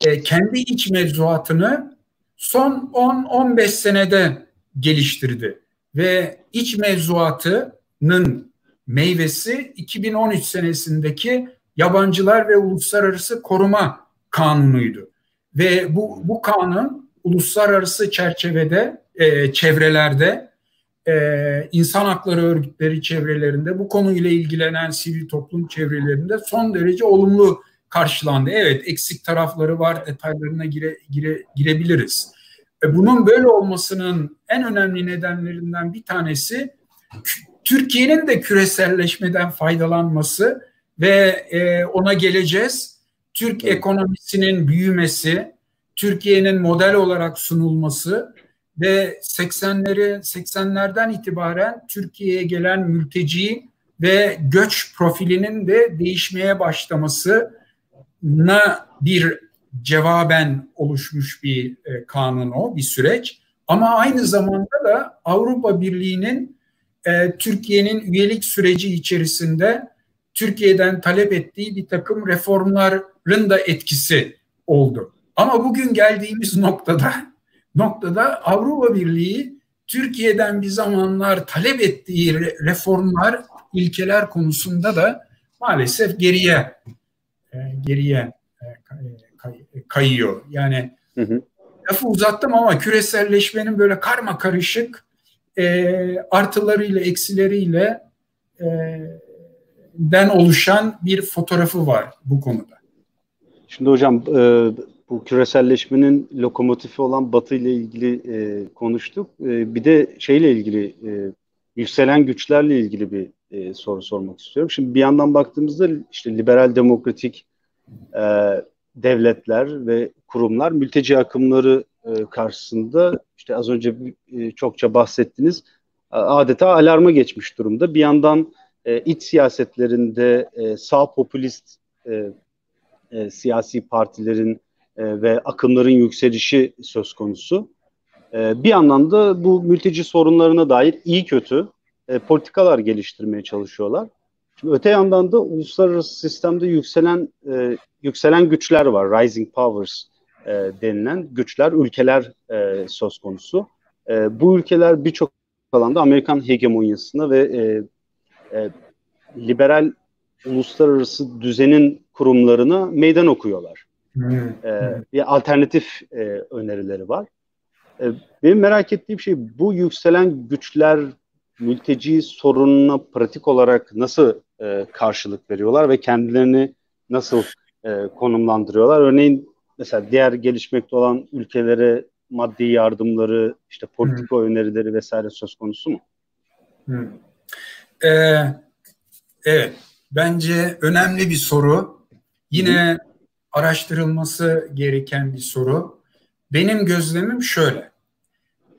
e, kendi iç mevzuatını son 10-15 senede geliştirdi ve iç mevzuatının meyvesi 2013 senesindeki yabancılar ve uluslararası koruma kanunuydu. Ve bu, bu kanun uluslararası çerçevede, e, çevrelerde, e, insan hakları örgütleri çevrelerinde, bu konuyla ilgilenen sivil toplum çevrelerinde son derece olumlu karşılandı. Evet eksik tarafları var, detaylarına gire, gire, girebiliriz. E, bunun böyle olmasının en önemli nedenlerinden bir tanesi Türkiye'nin de küreselleşmeden faydalanması ve e, ona geleceğiz. Türk ekonomisinin büyümesi, Türkiye'nin model olarak sunulması ve 80'leri 80'lerden itibaren Türkiye'ye gelen mülteci ve göç profilinin de değişmeye başlamasına bir cevaben oluşmuş bir e, kanun o, bir süreç. Ama aynı zamanda da Avrupa Birliği'nin e, Türkiye'nin üyelik süreci içerisinde Türkiye'den talep ettiği bir takım reformların da etkisi oldu. Ama bugün geldiğimiz noktada noktada Avrupa Birliği Türkiye'den bir zamanlar talep ettiği reformlar, ilkeler konusunda da maalesef geriye e, geriye e, kayıyor. Yani hı hı. lafı uzattım ama küreselleşmenin böyle karma karışık e, artılarıyla eksileriyle e, den oluşan bir fotoğrafı var bu konuda. Şimdi hocam e, bu küreselleşmenin lokomotifi olan Batı ile ilgili e, konuştuk. E, bir de şeyle ilgili e, yükselen güçlerle ilgili bir e, soru sormak istiyorum. Şimdi bir yandan baktığımızda işte liberal demokratik e, devletler ve kurumlar mülteci akımları e, karşısında işte az önce e, çokça bahsettiniz adeta alarma geçmiş durumda. Bir yandan e, iç siyasetlerinde e, sağ popülist e, e, siyasi partilerin e, ve akımların yükselişi söz konusu. E, bir yandan da bu mülteci sorunlarına dair iyi kötü e, politikalar geliştirmeye çalışıyorlar. Şimdi öte yandan da uluslararası sistemde yükselen e, yükselen güçler var, rising powers e, denilen güçler, ülkeler e, söz konusu. E, bu ülkeler birçok alanda Amerikan hegemonyasına ve e, e, liberal uluslararası düzenin kurumlarına meydan okuyorlar. E, bir alternatif e, önerileri var. E, benim merak ettiğim şey bu yükselen güçler mülteci sorununa pratik olarak nasıl e, karşılık veriyorlar ve kendilerini nasıl e, konumlandırıyorlar? Örneğin mesela diğer gelişmekte olan ülkelere maddi yardımları, işte politika hmm. önerileri vesaire söz konusu mu? Hmm. Ee, evet, bence önemli bir soru. Yine araştırılması gereken bir soru. Benim gözlemim şöyle.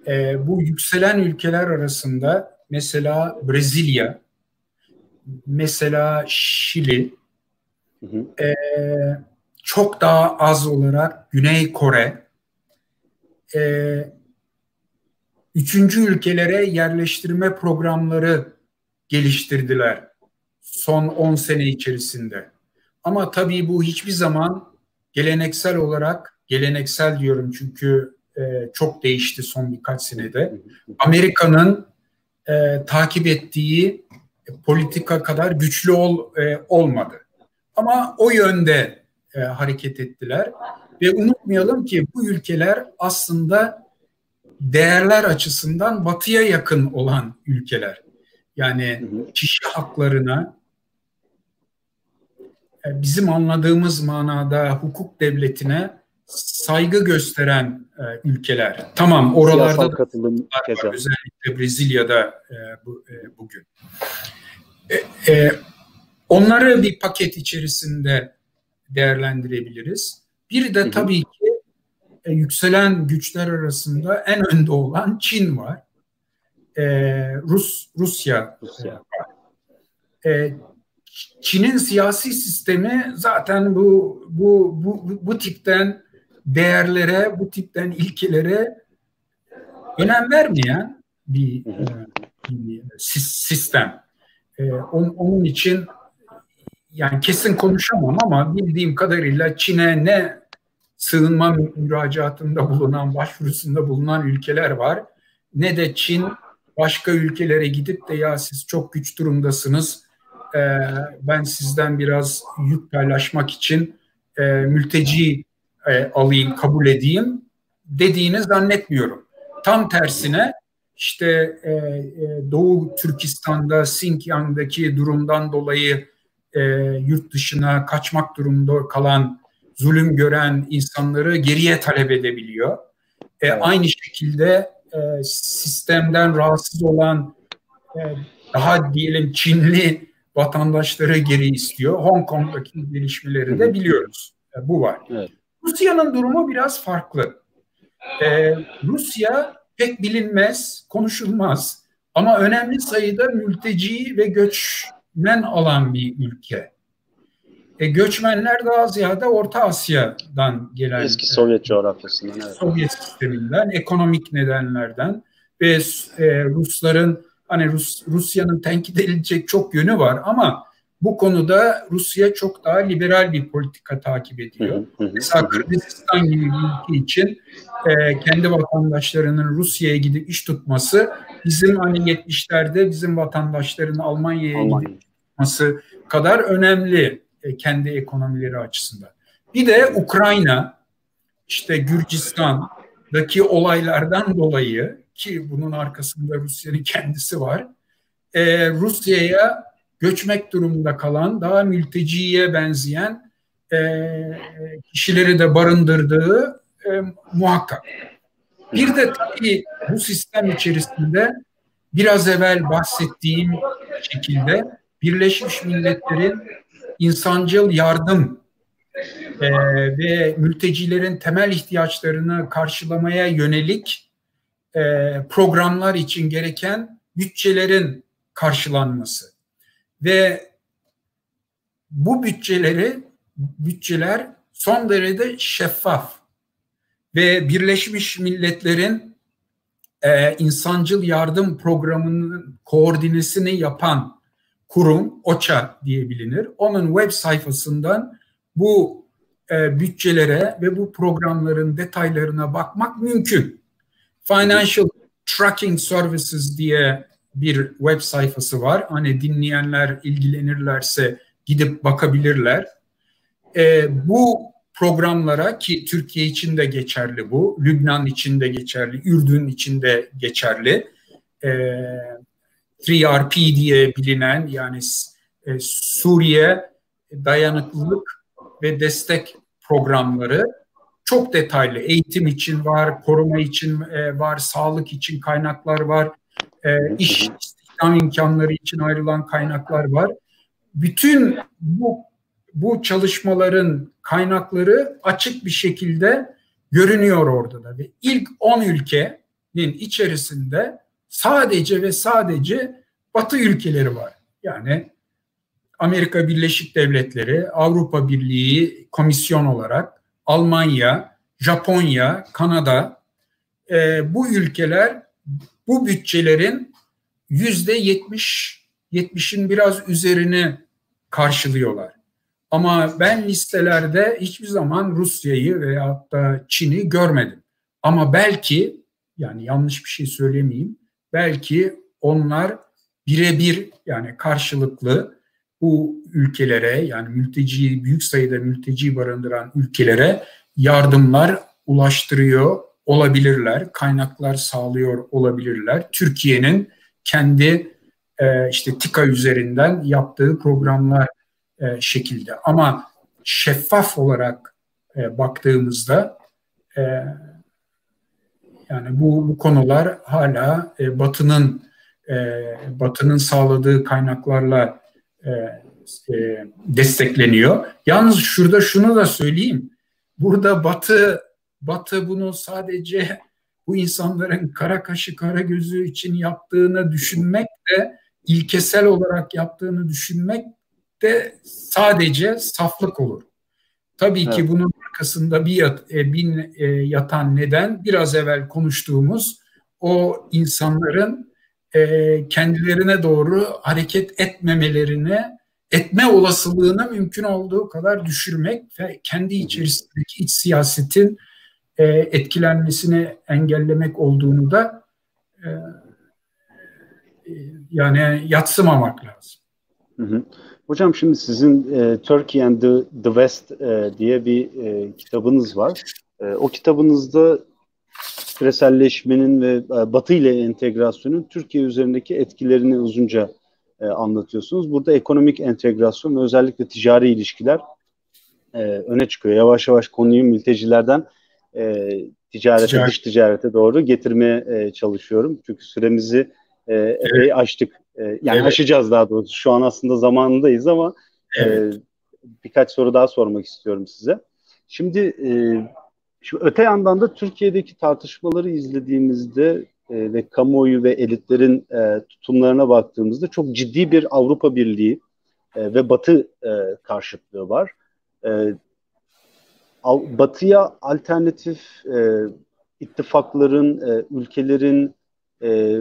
Ee, bu yükselen ülkeler arasında mesela Brezilya, mesela Şili, hı hı. E, çok daha az olarak Güney Kore, e, üçüncü ülkelere yerleştirme programları geliştirdiler son 10 sene içerisinde. Ama tabii bu hiçbir zaman geleneksel olarak, geleneksel diyorum çünkü e, çok değişti son birkaç senede. Amerika'nın e, takip ettiği politika kadar güçlü ol, e, olmadı. Ama o yönde e, hareket ettiler. Ve unutmayalım ki bu ülkeler aslında değerler açısından batıya yakın olan ülkeler. Yani kişi haklarına e, bizim anladığımız manada hukuk devletine saygı gösteren e, ülkeler. Tamam oralarda katılım var, özellikle Brezilya'da e, bu, e, bugün. E, e, onları bir paket içerisinde değerlendirebiliriz. Bir de tabii ki e, yükselen güçler arasında en önde olan Çin var. E, Rus Rusya, Rusya. E, Çin'in siyasi sistemi zaten bu bu bu bu tipten değerlere, bu tipten ilkelere önem vermeyen bir, e, bir sistem. E, onun için yani kesin konuşamam ama bildiğim kadarıyla Çin'e ne sığınma müracaatında bulunan, başvurusunda bulunan ülkeler var. Ne de Çin başka ülkelere gidip de ya siz çok güç durumdasınız, e, ben sizden biraz yük paylaşmak için e, mülteci e, alayım, kabul edeyim dediğini zannetmiyorum. Tam tersine işte e, e, Doğu Türkistan'da, Xinjiang'daki durumdan dolayı e, yurt dışına kaçmak durumunda kalan, zulüm gören insanları geriye talep edebiliyor. E, aynı şekilde e, sistemden rahatsız olan e, daha diyelim Çinli vatandaşları geri istiyor. Hong Kong'daki gelişmeleri de biliyoruz. E, bu var. Evet. Rusya'nın durumu biraz farklı. Ee, Rusya pek bilinmez, konuşulmaz ama önemli sayıda mülteci ve göçmen alan bir ülke. E, göçmenler daha ziyade Orta Asya'dan gelen. Eski Sovyet coğrafyasından. Evet. Sovyet sisteminden, ekonomik nedenlerden ve e, Rusların hani Rus, Rusya'nın tenkit edilecek çok yönü var ama bu konuda Rusya çok daha liberal bir politika takip ediyor. Mesela Kırgızistan gibi bir ülke için e, kendi vatandaşlarının Rusya'ya gidip iş tutması bizim hani 70'lerde bizim vatandaşların Almanya'ya Almanya. gidip tutması kadar önemli e, kendi ekonomileri açısından. Bir de Ukrayna, işte Gürcistan'daki olaylardan dolayı ki bunun arkasında Rusya'nın kendisi var. E, Rusya'ya göçmek durumunda kalan, daha mülteciye benzeyen e, kişileri de barındırdığı muhakkak. Bir de tabii bu sistem içerisinde biraz evvel bahsettiğim şekilde Birleşmiş Milletler'in insancıl yardım e, ve mültecilerin temel ihtiyaçlarını karşılamaya yönelik e, programlar için gereken bütçelerin karşılanması. Ve bu bütçeleri bütçeler son derece şeffaf ve Birleşmiş Milletler'in e, insancıl yardım programının koordinesini yapan kurum OÇA diye bilinir. Onun web sayfasından bu e, bütçelere ve bu programların detaylarına bakmak mümkün. Financial Tracking Services diye bir web sayfası var. Hani dinleyenler ilgilenirlerse gidip bakabilirler. E, bu programlara ki Türkiye için de geçerli bu, Lübnan için de geçerli, Ürdün için de geçerli. E, 3RP diye bilinen yani e, Suriye dayanıklılık ve destek programları çok detaylı. Eğitim için var, koruma için e, var, sağlık için kaynaklar var, e, iş istihdam imkanları için ayrılan kaynaklar var. Bütün bu bu çalışmaların kaynakları açık bir şekilde görünüyor orada da ve ilk 10 ülkenin içerisinde sadece ve sadece Batı ülkeleri var. Yani Amerika Birleşik Devletleri, Avrupa Birliği komisyon olarak Almanya, Japonya, Kanada e, bu ülkeler bu bütçelerin yüzde yetmiş, yetmişin biraz üzerini karşılıyorlar. Ama ben listelerde hiçbir zaman Rusya'yı veya da Çin'i görmedim. Ama belki yani yanlış bir şey söylemeyeyim. Belki onlar birebir yani karşılıklı bu ülkelere yani mülteci büyük sayıda mülteci barındıran ülkelere yardımlar ulaştırıyor olabilirler, kaynaklar sağlıyor olabilirler. Türkiye'nin kendi e, işte TİKA üzerinden yaptığı programlar e, şekilde. Ama şeffaf olarak e, baktığımızda e, yani bu, bu konular hala e, Batı'nın e, Batı'nın sağladığı kaynaklarla e, e, destekleniyor. Yalnız şurada şunu da söyleyeyim. Burada Batı Batı bunu sadece bu insanların kara kaşı kara gözü için yaptığını düşünmek de ilkesel olarak yaptığını düşünmek de sadece saflık olur. Tabii evet. ki bunun arkasında bir, yat, e, bir e, yatan neden biraz evvel konuştuğumuz o insanların e, kendilerine doğru hareket etmemelerine etme olasılığını mümkün olduğu kadar düşürmek ve kendi içerisindeki iç siyasetin e, etkilenmesini engellemek olduğunu da e, e, yani yatsımamak lazım. Hı hı. Hocam şimdi sizin e, Turkey and the, the West e, diye bir e, kitabınız var. E, o kitabınızda küreselleşmenin ve e, Batı ile entegrasyonun Türkiye üzerindeki etkilerini uzunca e, anlatıyorsunuz. Burada ekonomik entegrasyon ve özellikle ticari ilişkiler e, öne çıkıyor. Yavaş yavaş konuyu mültecilerden e, ticarete, Ticaret. dış ticarete doğru getirmeye e, çalışıyorum. Çünkü süremizi e, epey evet. aştık. E, yani evet. aşacağız daha doğrusu. Şu an aslında zamanındayız ama e, evet. e, birkaç soru daha sormak istiyorum size. Şimdi e, şu öte yandan da Türkiye'deki tartışmaları izlediğimizde e, ve kamuoyu ve elitlerin e, tutumlarına baktığımızda çok ciddi bir Avrupa Birliği e, ve Batı e, karşıtlığı var. E, Batı'ya alternatif e, ittifakların, e, ülkelerin e,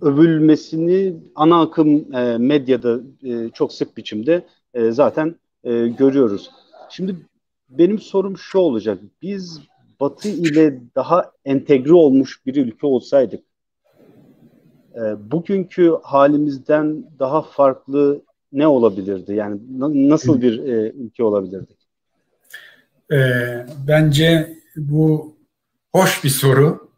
övülmesini ana akım e, medyada e, çok sık biçimde e, zaten e, görüyoruz. Şimdi benim sorum şu olacak. Biz Batı ile daha entegre olmuş bir ülke olsaydık e, bugünkü halimizden daha farklı ne olabilirdi? Yani nasıl bir e, ülke olabilirdik? E, bence bu hoş bir soru.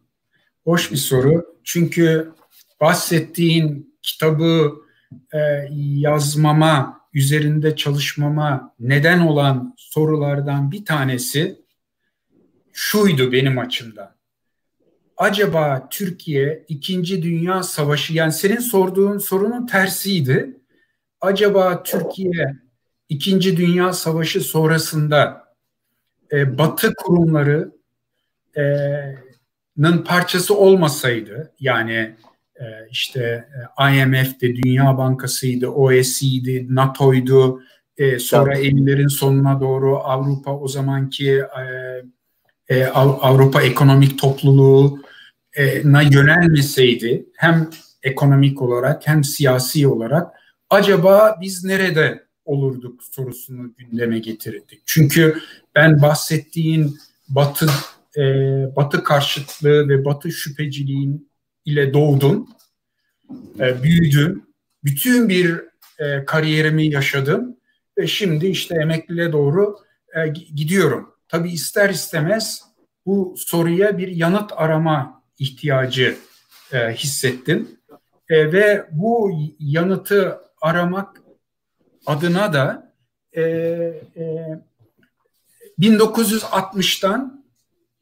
Hoş bir soru. Çünkü bahsettiğin kitabı e, yazmama, üzerinde çalışmama neden olan sorulardan bir tanesi şuydu benim açımdan. Acaba Türkiye İkinci Dünya Savaşı yani senin sorduğun sorunun tersiydi. Acaba Türkiye İkinci Dünya Savaşı sonrasında e, Batı kurumlarının e, parçası olmasaydı yani işte e, IMF'de, Dünya Bankası'ydı, OECD'di, NATO'ydu, e, sonra evet. sonuna doğru Avrupa o zamanki e, e, Avrupa Ekonomik Topluluğu'na yönelmeseydi hem ekonomik olarak hem siyasi olarak acaba biz nerede olurduk sorusunu gündeme getirdik. Çünkü ben bahsettiğin Batı e, Batı karşıtlığı ve Batı şüpheciliğin ile doğdum, e, büyüdüm, bütün bir e, kariyerimi yaşadım ve şimdi işte emekliliğe doğru e, gidiyorum. Tabii ister istemez bu soruya bir yanıt arama ihtiyacı e, hissettim. E, ve bu yanıtı aramak adına da e, e, 1960'tan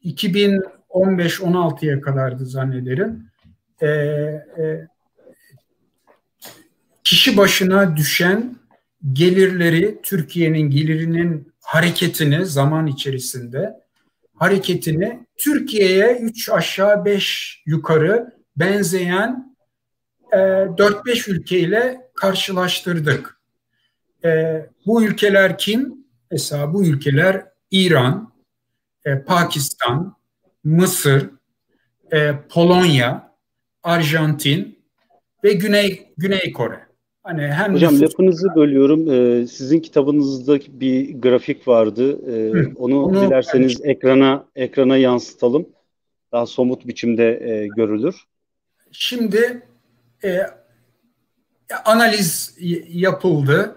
2015-16'ya kadardı zannederim. E, e, kişi başına düşen gelirleri, Türkiye'nin gelirinin hareketini zaman içerisinde hareketini Türkiye'ye 3 aşağı 5 yukarı benzeyen e, 4-5 ülkeyle karşılaştırdık. E, bu ülkeler kim? Mesela bu ülkeler İran, e, Pakistan, Mısır, e, Polonya, Arjantin ve Güney Güney Kore. Hani hem Hocam nüfus... lafınızı bölüyorum. Ee, sizin kitabınızda bir grafik vardı. Ee, Hı, onu, onu dilerseniz yani... ekrana ekrana yansıtalım. Daha somut biçimde e, görülür. Şimdi e, analiz yapıldı.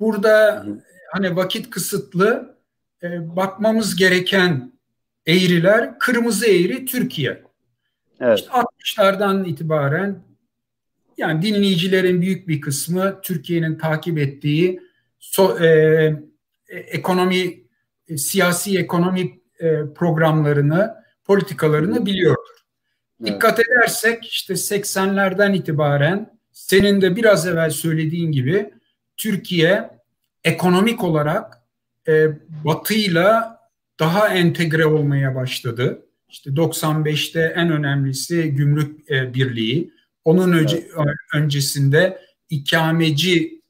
Burada Hı. hani vakit kısıtlı e, bakmamız gereken eğriler kırmızı eğri Türkiye. Evet. İşte 60'lardan itibaren yani dinleyicilerin büyük bir kısmı Türkiye'nin takip ettiği so, e, e, ekonomi, e, siyasi ekonomi e, programlarını, politikalarını biliyordur. Evet. Dikkat edersek işte 80'lerden itibaren senin de biraz evvel söylediğin gibi Türkiye ekonomik olarak e, Batı'yla daha entegre olmaya başladı. İşte 95'te en önemlisi gümrük e, birliği. Onun önce, evet. öncesinde ikameci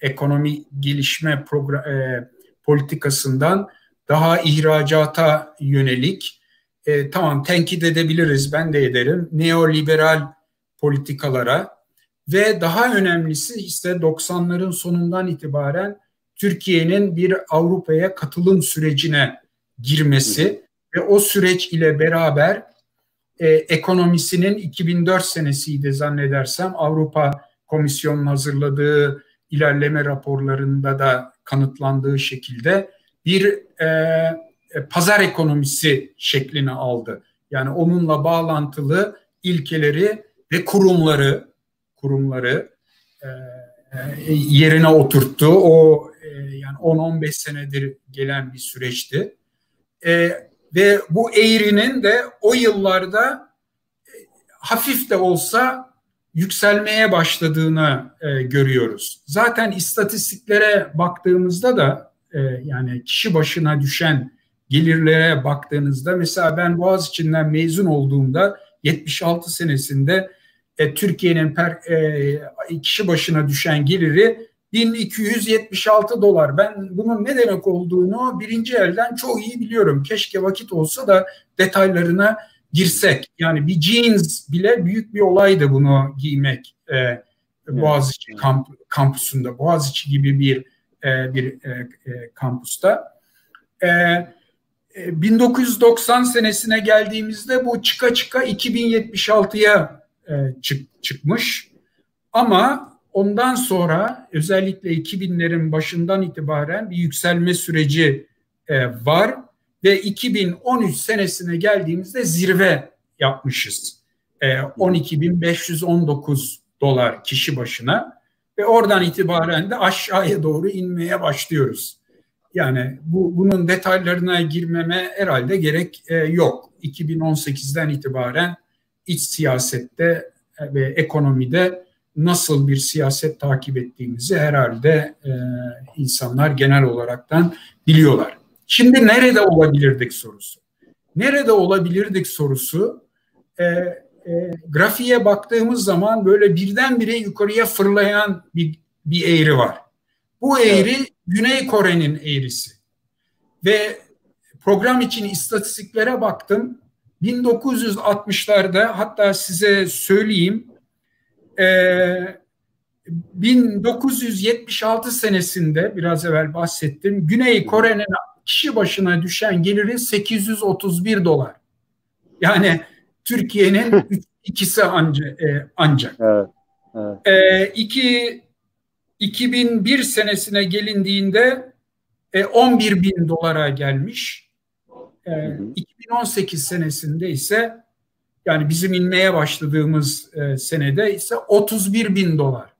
ekonomi gelişme program, e, politikasından daha ihracata yönelik e, tamam tenkit edebiliriz ben de ederim neoliberal politikalara ve daha önemlisi ise 90'ların sonundan itibaren Türkiye'nin bir Avrupa'ya katılım sürecine girmesi ve o süreç ile beraber e, ekonomisinin 2004 senesiydi zannedersem Avrupa Komisyonu'nun hazırladığı ilerleme raporlarında da kanıtlandığı şekilde bir e, e, pazar ekonomisi şeklini aldı. Yani onunla bağlantılı ilkeleri ve kurumları kurumları e, e yerine oturttu. O e, yani 10-15 senedir gelen bir süreçti. E, ve bu eğrinin de o yıllarda e, hafif de olsa yükselmeye başladığını e, görüyoruz. Zaten istatistiklere baktığımızda da e, yani kişi başına düşen gelirlere baktığınızda mesela ben Boğaziçi'nden mezun olduğumda 76 senesinde e, Türkiye'nin per, e, kişi başına düşen geliri 1276 dolar. Ben bunun ne demek olduğunu birinci elden çok iyi biliyorum. Keşke vakit olsa da detaylarına girsek. Yani bir jeans bile büyük bir olaydı bunu giymek. Ee, Boğaziçi kamp, kampüsünde, Boğaziçi gibi bir e, bir e, e, kampüste. E, 1990 senesine geldiğimizde bu çıka çıka 2076'ya e, çık, çıkmış. Ama Ondan sonra özellikle 2000'lerin başından itibaren bir yükselme süreci e, var ve 2013 senesine geldiğimizde zirve yapmışız. E, 12.519 dolar kişi başına ve oradan itibaren de aşağıya doğru inmeye başlıyoruz. Yani bu bunun detaylarına girmeme herhalde gerek e, yok. 2018'den itibaren iç siyasette ve ekonomide nasıl bir siyaset takip ettiğimizi herhalde e, insanlar genel olaraktan biliyorlar. Şimdi nerede olabilirdik sorusu. Nerede olabilirdik sorusu e, e, grafiğe baktığımız zaman böyle birdenbire yukarıya fırlayan bir, bir eğri var. Bu eğri evet. Güney Kore'nin eğrisi. Ve program için istatistiklere baktım. 1960'larda hatta size söyleyeyim 1976 ee, senesinde biraz evvel bahsettim. Güney Kore'nin kişi başına düşen geliri 831 dolar. Yani Türkiye'nin ikisi anca, e, ancak. Evet, evet. E, iki, 2001 senesine gelindiğinde e, 11 bin dolara gelmiş. E, 2018 senesinde ise Yani bizim inmeye başladığımız e, senede ise 31 bin dolar.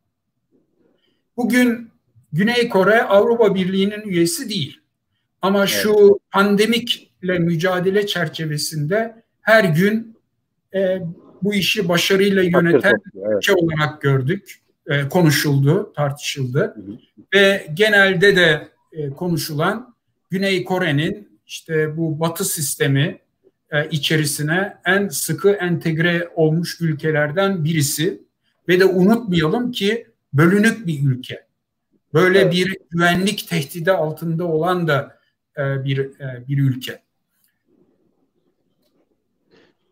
Bugün Güney Kore Avrupa Birliği'nin üyesi değil. Ama evet. şu pandemikle mücadele çerçevesinde her gün e, bu işi başarıyla yöneten evet. ülke olarak gördük. E, konuşuldu, tartışıldı. Hı hı. Ve genelde de e, konuşulan Güney Kore'nin işte bu batı sistemi içerisine en sıkı entegre olmuş ülkelerden birisi. Ve de unutmayalım ki bölünük bir ülke. Böyle evet. bir güvenlik tehdidi altında olan da e, bir e, bir ülke.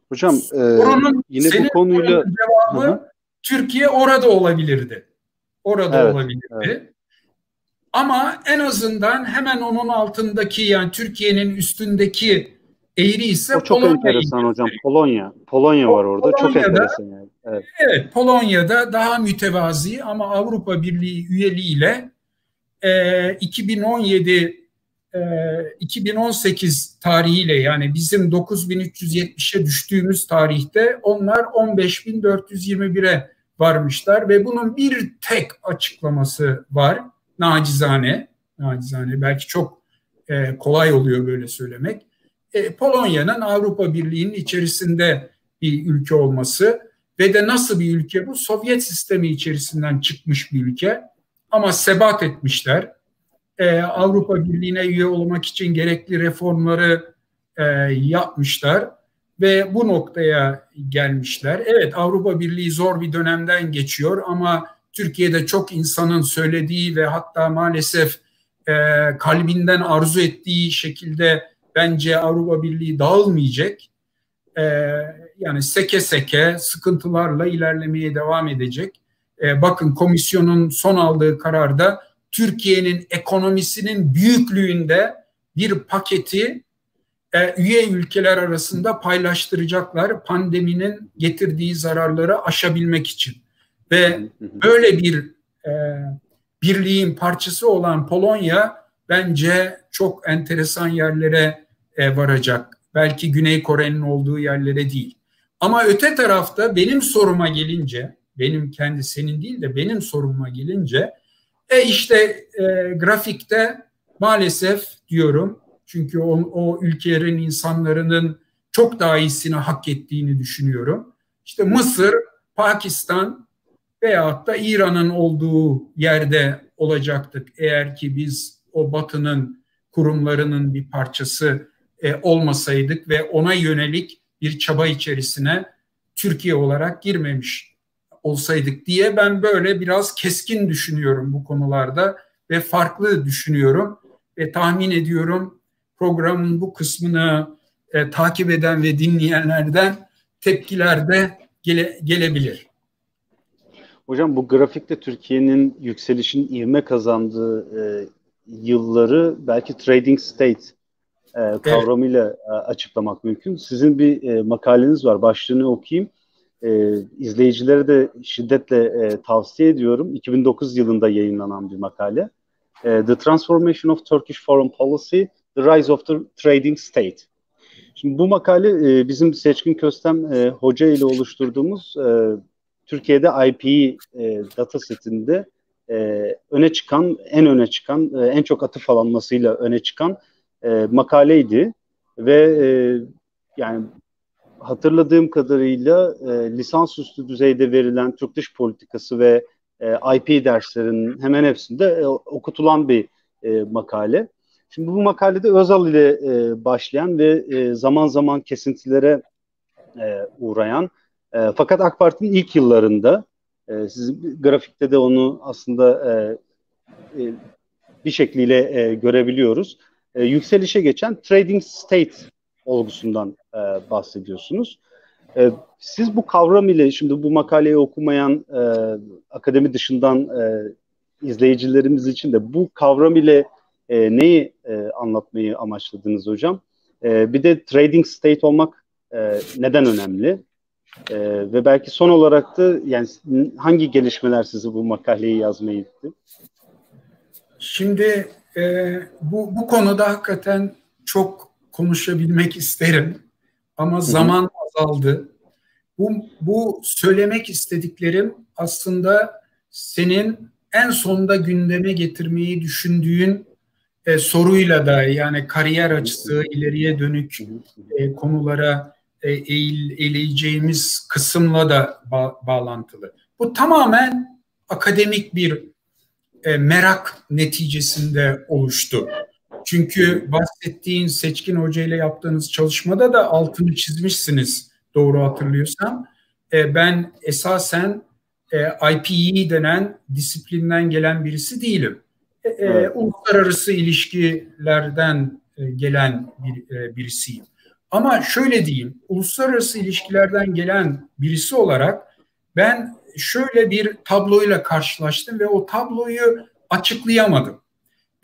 Hocam e, yine bu konuyla devamı Hı-hı. Türkiye orada olabilirdi. Orada evet, olabilirdi. Evet. Ama en azından hemen onun altındaki yani Türkiye'nin üstündeki eğri ise o çok Polonya enteresan hocam. Polonya. Polonya var orada. Polonya'da, çok enteresan yani. Evet. evet, Polonya'da daha mütevazi ama Avrupa Birliği üyeliğiyle e, 2017 e, 2018 tarihiyle yani bizim 9370'e düştüğümüz tarihte onlar 15421'e varmışlar ve bunun bir tek açıklaması var nacizane nacizane belki çok e, kolay oluyor böyle söylemek e, Polonya'nın Avrupa Birliği'nin içerisinde bir ülke olması ve de nasıl bir ülke bu Sovyet sistemi içerisinden çıkmış bir ülke ama sebat etmişler e, Avrupa Birliği'ne üye olmak için gerekli reformları e, yapmışlar ve bu noktaya gelmişler. Evet Avrupa Birliği zor bir dönemden geçiyor ama Türkiye'de çok insanın söylediği ve hatta maalesef e, kalbinden arzu ettiği şekilde bence Avrupa Birliği dağılmayacak. E, yani seke seke sıkıntılarla ilerlemeye devam edecek. E, bakın komisyonun son aldığı kararda Türkiye'nin ekonomisinin büyüklüğünde bir paketi e, üye ülkeler arasında paylaştıracaklar pandeminin getirdiği zararları aşabilmek için. Ve böyle bir e, birliğin parçası olan Polonya bence çok enteresan yerlere e, varacak. Belki Güney Kore'nin olduğu yerlere değil. Ama öte tarafta benim soruma gelince, benim kendi senin değil de benim soruma gelince e işte e, grafikte maalesef diyorum çünkü o, o ülkelerin insanların çok daha iyisini hak ettiğini düşünüyorum. İşte Mısır, Pakistan veyahut da İran'ın olduğu yerde olacaktık eğer ki biz o batının kurumlarının bir parçası e, olmasaydık ve ona yönelik bir çaba içerisine Türkiye olarak girmemiş olsaydık diye ben böyle biraz keskin düşünüyorum bu konularda ve farklı düşünüyorum ve tahmin ediyorum programın bu kısmını e, takip eden ve dinleyenlerden tepkiler de gele, gelebilir. Hocam bu grafikte Türkiye'nin yükselişin ivme kazandığı e, yılları belki trading state e, kavramıyla evet. e, açıklamak mümkün. Sizin bir e, makaleniz var. Başlığını okuyayım e, izleyicilere de şiddetle e, tavsiye ediyorum. 2009 yılında yayınlanan bir makale. E, the Transformation of Turkish Foreign Policy, The Rise of the Trading State. Şimdi bu makale e, bizim Seçkin Köstem e, hoca ile oluşturduğumuz e, Türkiye'de IP e, data setinde e, öne çıkan, en öne çıkan, e, en çok atıf alanmasıyla öne çıkan e, makaleydi. Ve e, yani hatırladığım kadarıyla e, lisansüstü düzeyde verilen Türk dış politikası ve e, IP derslerinin hemen hepsinde e, okutulan bir e, makale. Şimdi bu makalede Özal ile e, başlayan ve e, zaman zaman kesintilere e, uğrayan e, fakat AK Parti'nin ilk yıllarında e, siz grafikte de onu aslında e, e, bir şekliyle e, görebiliyoruz. E, yükselişe geçen trading state olgusundan e, bahsediyorsunuz. E, siz bu kavram ile şimdi bu makaleyi okumayan e, akademi dışından e, izleyicilerimiz için de bu kavram ile e, neyi e, anlatmayı amaçladınız hocam? E, bir de trading state olmak e, neden önemli? E, ve belki son olarak da yani hangi gelişmeler sizi bu makaleyi yazmaya itti? Şimdi e, bu, bu konuda hakikaten çok konuşabilmek isterim ama zaman azaldı. Bu, bu söylemek istediklerim aslında senin en sonda gündeme getirmeyi düşündüğün e, soruyla da yani kariyer açısı, ileriye dönük e, konulara e, eğil, eğileceğimiz kısımla da ba- bağlantılı. Bu tamamen akademik bir merak neticesinde oluştu. Çünkü bahsettiğin Seçkin Hoca ile yaptığınız çalışmada da altını çizmişsiniz doğru hatırlıyorsam. E, ben esasen e, IPE denen disiplinden gelen birisi değilim. E, e, evet. Uluslararası ilişkilerden e, gelen bir, e, birisiyim. Ama şöyle diyeyim, uluslararası ilişkilerden gelen birisi olarak ben şöyle bir tabloyla karşılaştım ve o tabloyu açıklayamadım.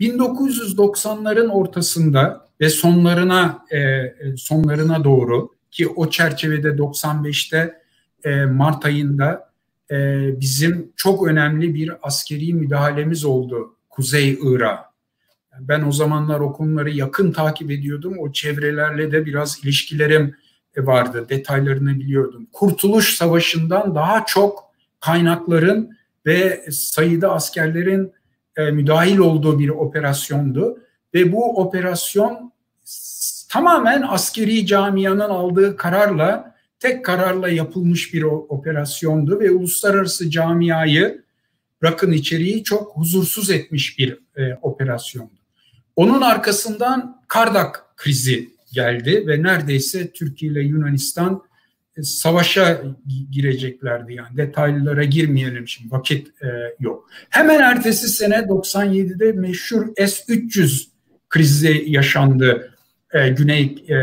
1990'ların ortasında ve sonlarına e, e, sonlarına doğru ki o çerçevede 95'te e, Mart ayında e, bizim çok önemli bir askeri müdahalemiz oldu Kuzey Irak. Ben o zamanlar o konuları yakın takip ediyordum. O çevrelerle de biraz ilişkilerim vardı. Detaylarını biliyordum. Kurtuluş Savaşı'ndan daha çok kaynakların ve sayıda askerlerin e, müdahil olduğu bir operasyondu. Ve bu operasyon tamamen askeri camianın aldığı kararla, tek kararla yapılmış bir operasyondu ve uluslararası camiayı bırakın içeriği çok huzursuz etmiş bir e, operasyondu. Onun arkasından Kardak krizi geldi ve neredeyse Türkiye ile Yunanistan savaşa gireceklerdi yani detaylılara girmeyelim şimdi vakit e, yok. Hemen ertesi sene 97'de meşhur S-300 krizi yaşandı e, Güney e,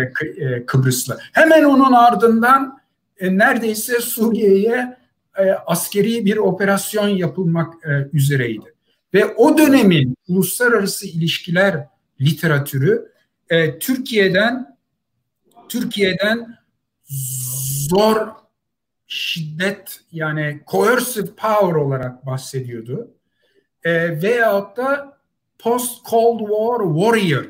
e, Kıbrıs'la. Hemen onun ardından e, neredeyse Suriye'ye e, askeri bir operasyon yapılmak e, üzereydi. Ve o dönemin uluslararası ilişkiler literatürü e, Türkiye'den Türkiye'den zor şiddet yani coercive power olarak bahsediyordu. E, veyahut da post Cold War warrior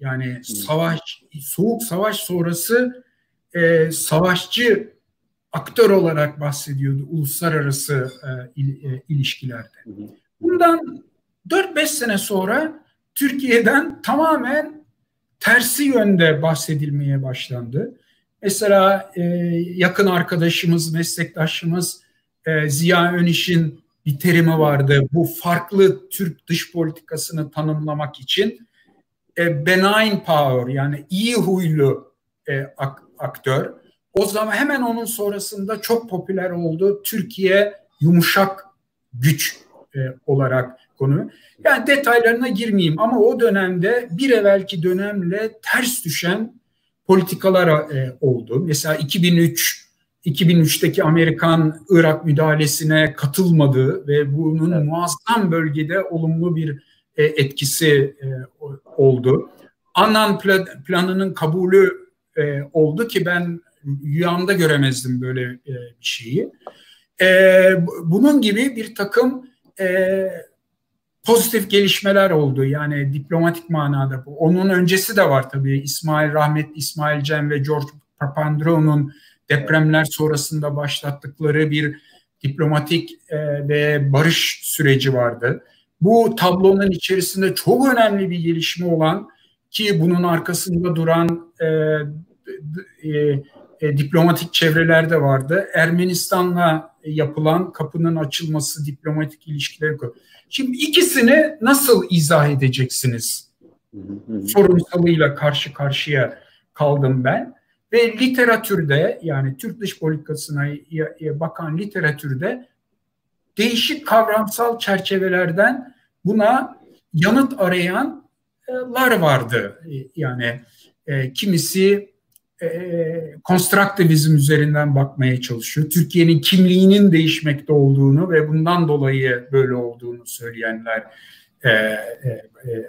yani savaş soğuk savaş sonrası e, savaşçı aktör olarak bahsediyordu uluslararası e, il, e, ilişkilerde. Bundan 4-5 sene sonra Türkiye'den tamamen tersi yönde bahsedilmeye başlandı. Mesela e, yakın arkadaşımız, meslektaşımız e, Ziya Öniş'in bir terimi vardı. Bu farklı Türk dış politikasını tanımlamak için e, benign power yani iyi huylu e, ak, aktör. O zaman hemen onun sonrasında çok popüler oldu. Türkiye yumuşak güç e, olarak konu. Yani detaylarına girmeyeyim ama o dönemde bir evvelki dönemle ters düşen politikalar e, oldu. Mesela 2003 2003'teki Amerikan Irak müdahalesine katılmadı ve bunun evet. muazzam bölgede olumlu bir e, etkisi e, oldu. Annan planının kabulü e, oldu ki ben rüyamda göremezdim böyle e, bir şeyi. E, bunun gibi bir takım e, pozitif gelişmeler oldu. Yani diplomatik manada bu. Onun öncesi de var tabii. İsmail Rahmet, İsmail Cem ve George Papandreou'nun depremler sonrasında başlattıkları bir diplomatik e, ve barış süreci vardı. Bu tablonun içerisinde çok önemli bir gelişme olan ki bunun arkasında duran e, e, e, diplomatik çevrelerde vardı. Ermenistan'la yapılan kapının açılması, diplomatik ilişkiler. Şimdi ikisini nasıl izah edeceksiniz? Sorunsalıyla karşı karşıya kaldım ben. Ve literatürde yani Türk dış politikasına bakan literatürde değişik kavramsal çerçevelerden buna yanıt arayanlar vardı. Yani e, kimisi konstruktivizm üzerinden bakmaya çalışıyor. Türkiye'nin kimliğinin değişmekte olduğunu ve bundan dolayı böyle olduğunu söyleyenler e, e, e,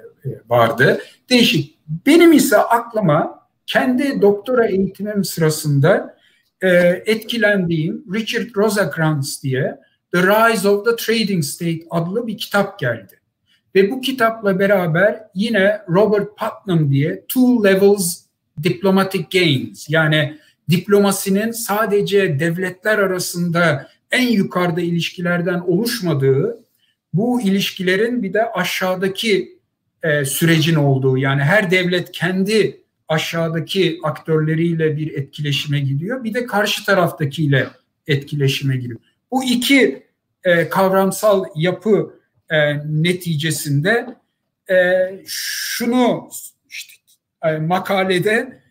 vardı. Değişik. Benim ise aklıma kendi doktora eğitimim sırasında e, etkilendiğim Richard Rosencrantz diye The Rise of the Trading State adlı bir kitap geldi. Ve bu kitapla beraber yine Robert Putnam diye Two Levels Diplomatic Gains yani diplomasinin sadece devletler arasında en yukarıda ilişkilerden oluşmadığı, bu ilişkilerin bir de aşağıdaki e, sürecin olduğu yani her devlet kendi aşağıdaki aktörleriyle bir etkileşime gidiyor. Bir de karşı taraftakiyle etkileşime giriyor. Bu iki e, kavramsal yapı e, neticesinde e, şunu makalede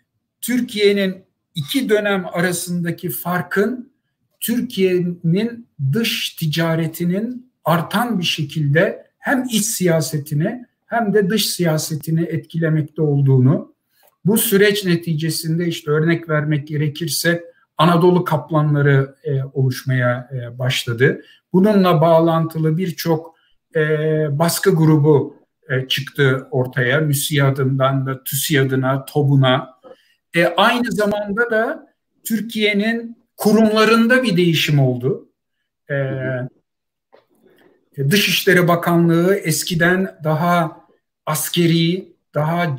Türkiye'nin iki dönem arasındaki farkın Türkiye'nin dış ticaretinin artan bir şekilde hem iç siyasetini hem de dış siyasetini etkilemekte olduğunu, bu süreç neticesinde işte örnek vermek gerekirse Anadolu kaplanları e, oluşmaya e, başladı. Bununla bağlantılı birçok e, baskı grubu e, çıktı ortaya. MÜSİAD'ından da TÜSİAD'ına, TOB'una. E, aynı zamanda da Türkiye'nin kurumlarında bir değişim oldu. E, Dışişleri Bakanlığı eskiden daha askeri, daha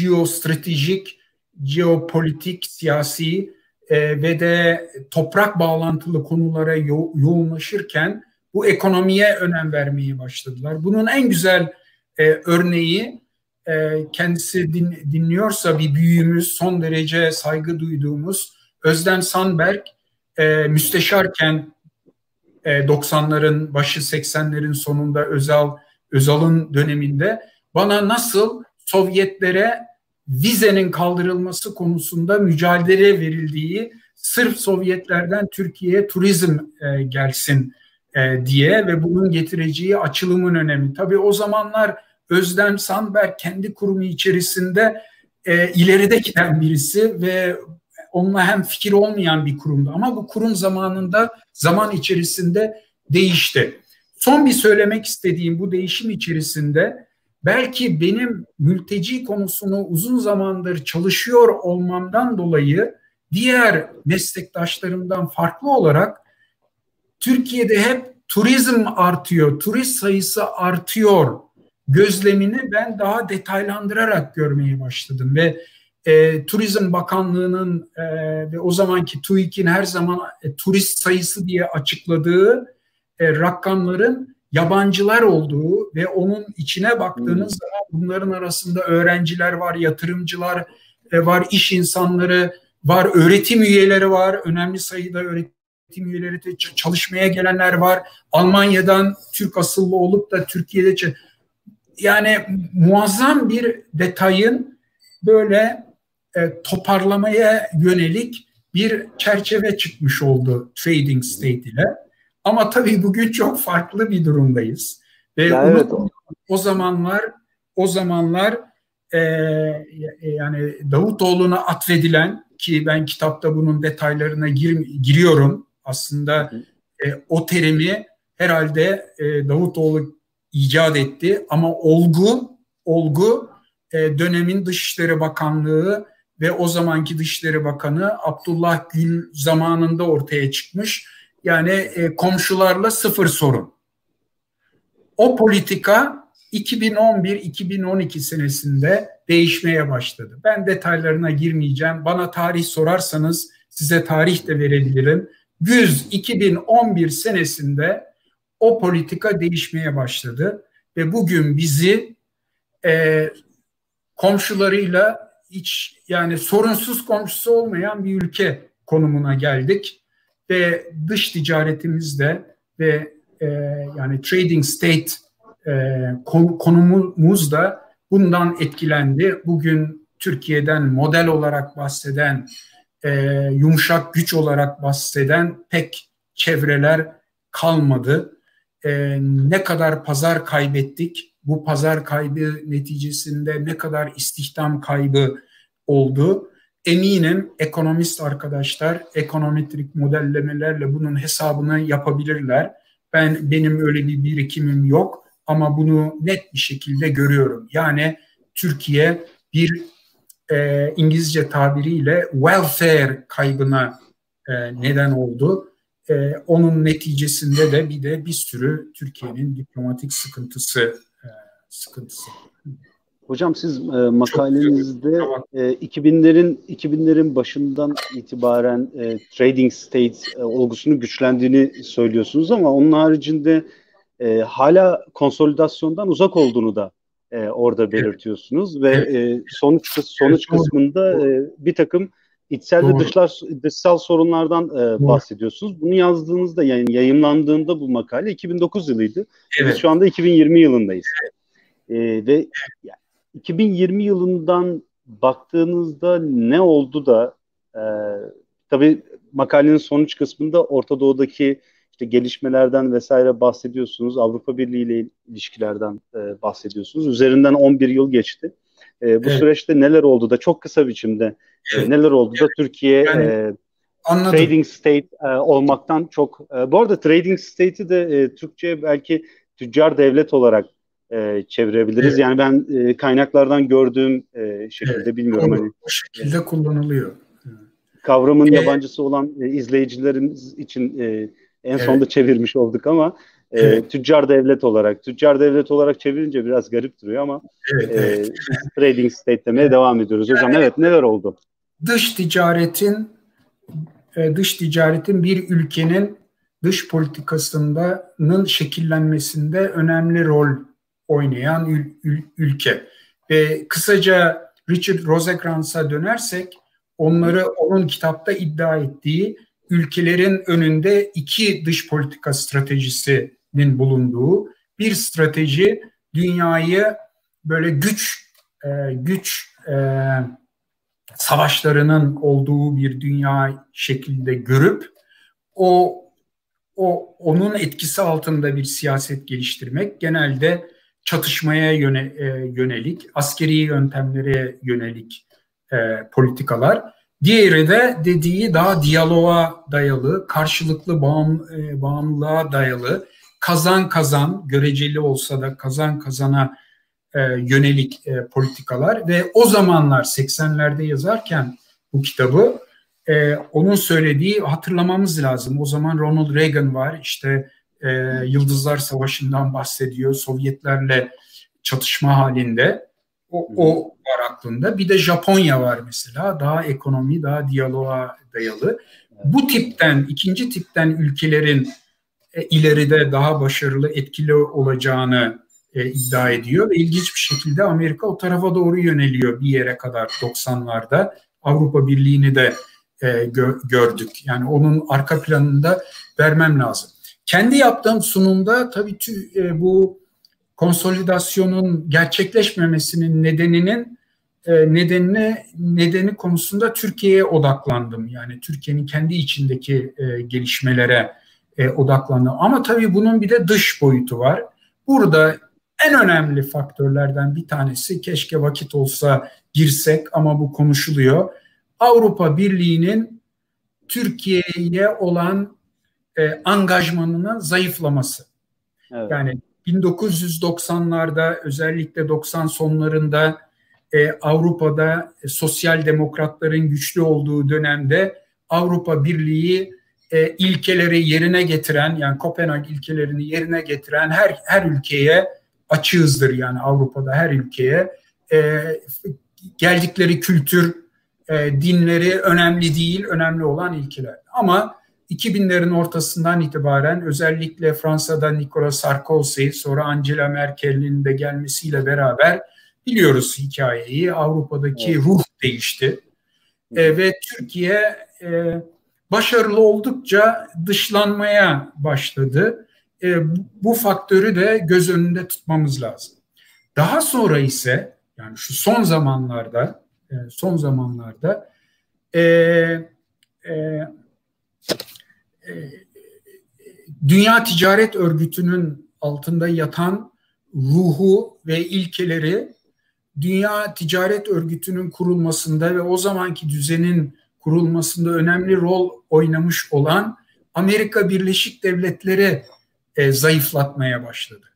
geostratejik, geopolitik, siyasi e, ve de toprak bağlantılı konulara yo- yoğunlaşırken bu ekonomiye önem vermeye başladılar. Bunun en güzel e, örneği e, kendisi din, dinliyorsa bir büyüğümüz, son derece saygı duyduğumuz Özlem Sandberg e, müsteşarken e, 90'ların başı 80'lerin sonunda Özal Özal'ın döneminde bana nasıl Sovyetlere vizenin kaldırılması konusunda mücadele verildiği sırf Sovyetlerden Türkiye'ye turizm e, gelsin e, diye ve bunun getireceği açılımın önemi. Tabii o zamanlar Özlem Sandberg kendi kurumu içerisinde e, ileride giden birisi ve onunla hem fikir olmayan bir kurumdu. Ama bu kurum zamanında zaman içerisinde değişti. Son bir söylemek istediğim bu değişim içerisinde belki benim mülteci konusunu uzun zamandır çalışıyor olmamdan dolayı diğer meslektaşlarımdan farklı olarak Türkiye'de hep turizm artıyor, turist sayısı artıyor gözlemini ben daha detaylandırarak görmeye başladım ve e, Turizm Bakanlığı'nın e, ve o zamanki TÜİK'in her zaman e, turist sayısı diye açıkladığı e, rakamların yabancılar olduğu ve onun içine baktığınız hmm. zaman bunların arasında öğrenciler var, yatırımcılar e, var, iş insanları var, öğretim üyeleri var, önemli sayıda öğretim üyeleri de çalışmaya gelenler var. Almanya'dan Türk asıllı olup da Türkiye'de yani muazzam bir detayın böyle e, toparlamaya yönelik bir çerçeve çıkmış oldu trading state ile. Ama tabii bugün çok farklı bir durumdayız. Ve ya evet. o, o zamanlar o zamanlar e, yani Davutoğlu'na atfedilen ki ben kitapta bunun detaylarına gir, giriyorum. Aslında e, o terimi herhalde e, Davutoğlu icat etti ama olgu olgu e, dönemin Dışişleri Bakanlığı ve o zamanki Dışişleri Bakanı Abdullah Gül zamanında ortaya çıkmış. Yani e, komşularla sıfır sorun. O politika 2011-2012 senesinde değişmeye başladı. Ben detaylarına girmeyeceğim. Bana tarih sorarsanız size tarih de verebilirim. Güz 2011 senesinde o politika değişmeye başladı ve bugün bizi e, komşularıyla hiç yani sorunsuz komşusu olmayan bir ülke konumuna geldik ve dış ticaretimizde ve e, yani trading state e, konumumuz da bundan etkilendi. Bugün Türkiye'den model olarak bahseden, e, yumuşak güç olarak bahseden pek çevreler kalmadı. E, ne kadar pazar kaybettik, bu pazar kaybı neticesinde ne kadar istihdam kaybı oldu. Eminim ekonomist arkadaşlar ekonometrik modellemelerle bunun hesabını yapabilirler. Ben benim öyle bir birikimim yok ama bunu net bir şekilde görüyorum. Yani Türkiye bir e, İngilizce tabiriyle welfare kaybına e, neden oldu. E, onun neticesinde de bir de bir sürü Türkiye'nin diplomatik sıkıntısı sıkıntısı. Hocam siz e, makalenizde e, 2000'lerin 2000'lerin başından itibaren e, trading state e, olgusunun güçlendiğini söylüyorsunuz ama onun haricinde e, hala konsolidasyondan uzak olduğunu da e, orada belirtiyorsunuz ve e, sonuç sonuç kısmında e, bir takım içsel Doğru. ve dışlar dışsal sorunlardan e, bahsediyorsunuz. Bunu yazdığınızda yani yayınlandığında bu makale 2009 yılıydı. Evet. Biz şu anda 2020 yılındayız. E, ve yani 2020 yılından baktığınızda ne oldu da e, tabii makalenin sonuç kısmında Orta Doğu'daki işte gelişmelerden vesaire bahsediyorsunuz. Avrupa Birliği ile ilişkilerden e, bahsediyorsunuz. Üzerinden 11 yıl geçti. E, bu evet. süreçte neler oldu da çok kısa biçimde e, evet. e, neler oldu da Türkiye yani, e, trading state e, olmaktan çok e, bu arada trading state'i de e, Türkçe belki tüccar devlet olarak e, çevirebiliriz. Evet. Yani ben e, kaynaklardan gördüğüm e, şekilde evet. bilmiyorum. Hani, bu şekilde kullanılıyor. Kavramın ee, yabancısı olan e, izleyicilerimiz için e, en evet. sonunda çevirmiş olduk ama e, tüccar devlet olarak, tüccar devlet olarak çevirince biraz garip duruyor ama evet, e, evet. trading state demeye devam ediyoruz. Hocam yani, evet neler oldu? Dış ticaretin e, dış ticaretin bir ülkenin dış politikasının şekillenmesinde önemli rol oynayan ül, ül, ülke. Ve kısaca Richard Rosenkranz'a dönersek onları onun kitapta iddia ettiği ülkelerin önünde iki dış politika stratejisinin bulunduğu bir strateji dünyayı böyle güç e, güç e, savaşlarının olduğu bir dünya şekilde görüp o o onun etkisi altında bir siyaset geliştirmek genelde çatışmaya yöne, e, yönelik, askeri yöntemlere yönelik e, politikalar. Diğeri de dediği daha diyaloğa dayalı, karşılıklı bağım, e, bağımlılığa dayalı, kazan kazan, göreceli olsa da kazan kazana e, yönelik e, politikalar ve o zamanlar 80'lerde yazarken bu kitabı e, onun söylediği hatırlamamız lazım. O zaman Ronald Reagan var, işte e, Yıldızlar Savaşı'ndan bahsediyor. Sovyetlerle çatışma halinde. O, o var aklında. Bir de Japonya var mesela. Daha ekonomi, daha diyaloğa dayalı. Bu tipten, ikinci tipten ülkelerin e, ileride daha başarılı, etkili olacağını e, iddia ediyor. Ve ilginç bir şekilde Amerika o tarafa doğru yöneliyor bir yere kadar 90'larda. Avrupa Birliği'ni de e, gö- gördük. Yani onun arka planında vermem lazım. Kendi yaptığım sunumda tabii e, bu konsolidasyonun gerçekleşmemesinin nedeninin e, nedenine nedeni konusunda Türkiye'ye odaklandım. Yani Türkiye'nin kendi içindeki e, gelişmelere e, odaklandım. Ama tabii bunun bir de dış boyutu var. Burada en önemli faktörlerden bir tanesi keşke vakit olsa girsek ama bu konuşuluyor. Avrupa Birliği'nin Türkiye'ye olan e, angajmanının zayıflaması. Evet. Yani 1990'larda özellikle 90 sonlarında e, Avrupa'da e, sosyal demokratların güçlü olduğu dönemde Avrupa Birliği e, ilkeleri yerine getiren yani Kopenhag ilkelerini yerine getiren her her ülkeye açığızdır yani Avrupa'da her ülkeye. E, geldikleri kültür e, dinleri önemli değil önemli olan ilkeler. Ama 2000'lerin ortasından itibaren özellikle Fransa'da Nicolas Sarkozy sonra Angela Merkel'in de gelmesiyle beraber biliyoruz hikayeyi. Avrupa'daki evet. ruh değişti. E, ve Türkiye e, başarılı oldukça dışlanmaya başladı. E, bu faktörü de göz önünde tutmamız lazım. Daha sonra ise yani şu son zamanlarda e, son zamanlarda e, e, Dünya Ticaret Örgütü'nün altında yatan ruhu ve ilkeleri Dünya Ticaret Örgütü'nün kurulmasında ve o zamanki düzenin kurulmasında önemli rol oynamış olan Amerika Birleşik Devletleri e, zayıflatmaya başladı.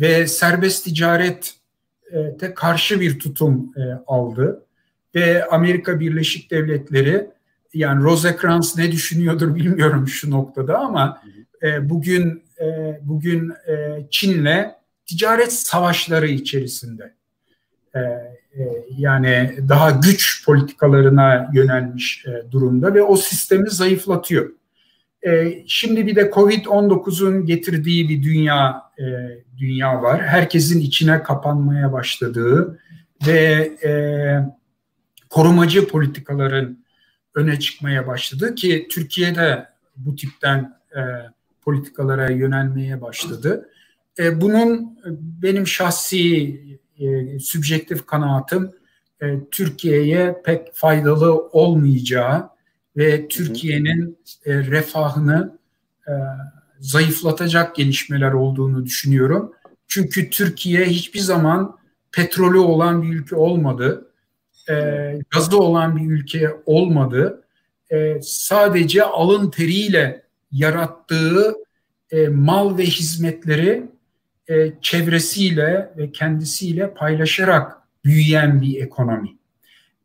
Ve serbest ticarete karşı bir tutum e, aldı. Ve Amerika Birleşik Devletleri yani Rosekrans ne düşünüyordur bilmiyorum şu noktada ama e, bugün e, bugün e, Çin'le ticaret savaşları içerisinde e, yani daha güç politikalarına yönelmiş durumda ve o sistemi zayıflatıyor. Şimdi bir de Covid-19'un getirdiği bir dünya dünya var. Herkesin içine kapanmaya başladığı ve korumacı politikaların öne çıkmaya başladı ki Türkiye'de bu tipten politikalara yönelmeye başladı. bunun benim şahsi e, sübjektif kanaatim e, Türkiye'ye pek faydalı olmayacağı ve Türkiye'nin e, refahını e, zayıflatacak gelişmeler olduğunu düşünüyorum. Çünkü Türkiye hiçbir zaman petrolü olan bir ülke olmadı, e, gazı olan bir ülke olmadı. E, sadece alın teriyle yarattığı e, mal ve hizmetleri e, çevresiyle ve kendisiyle paylaşarak büyüyen bir ekonomi.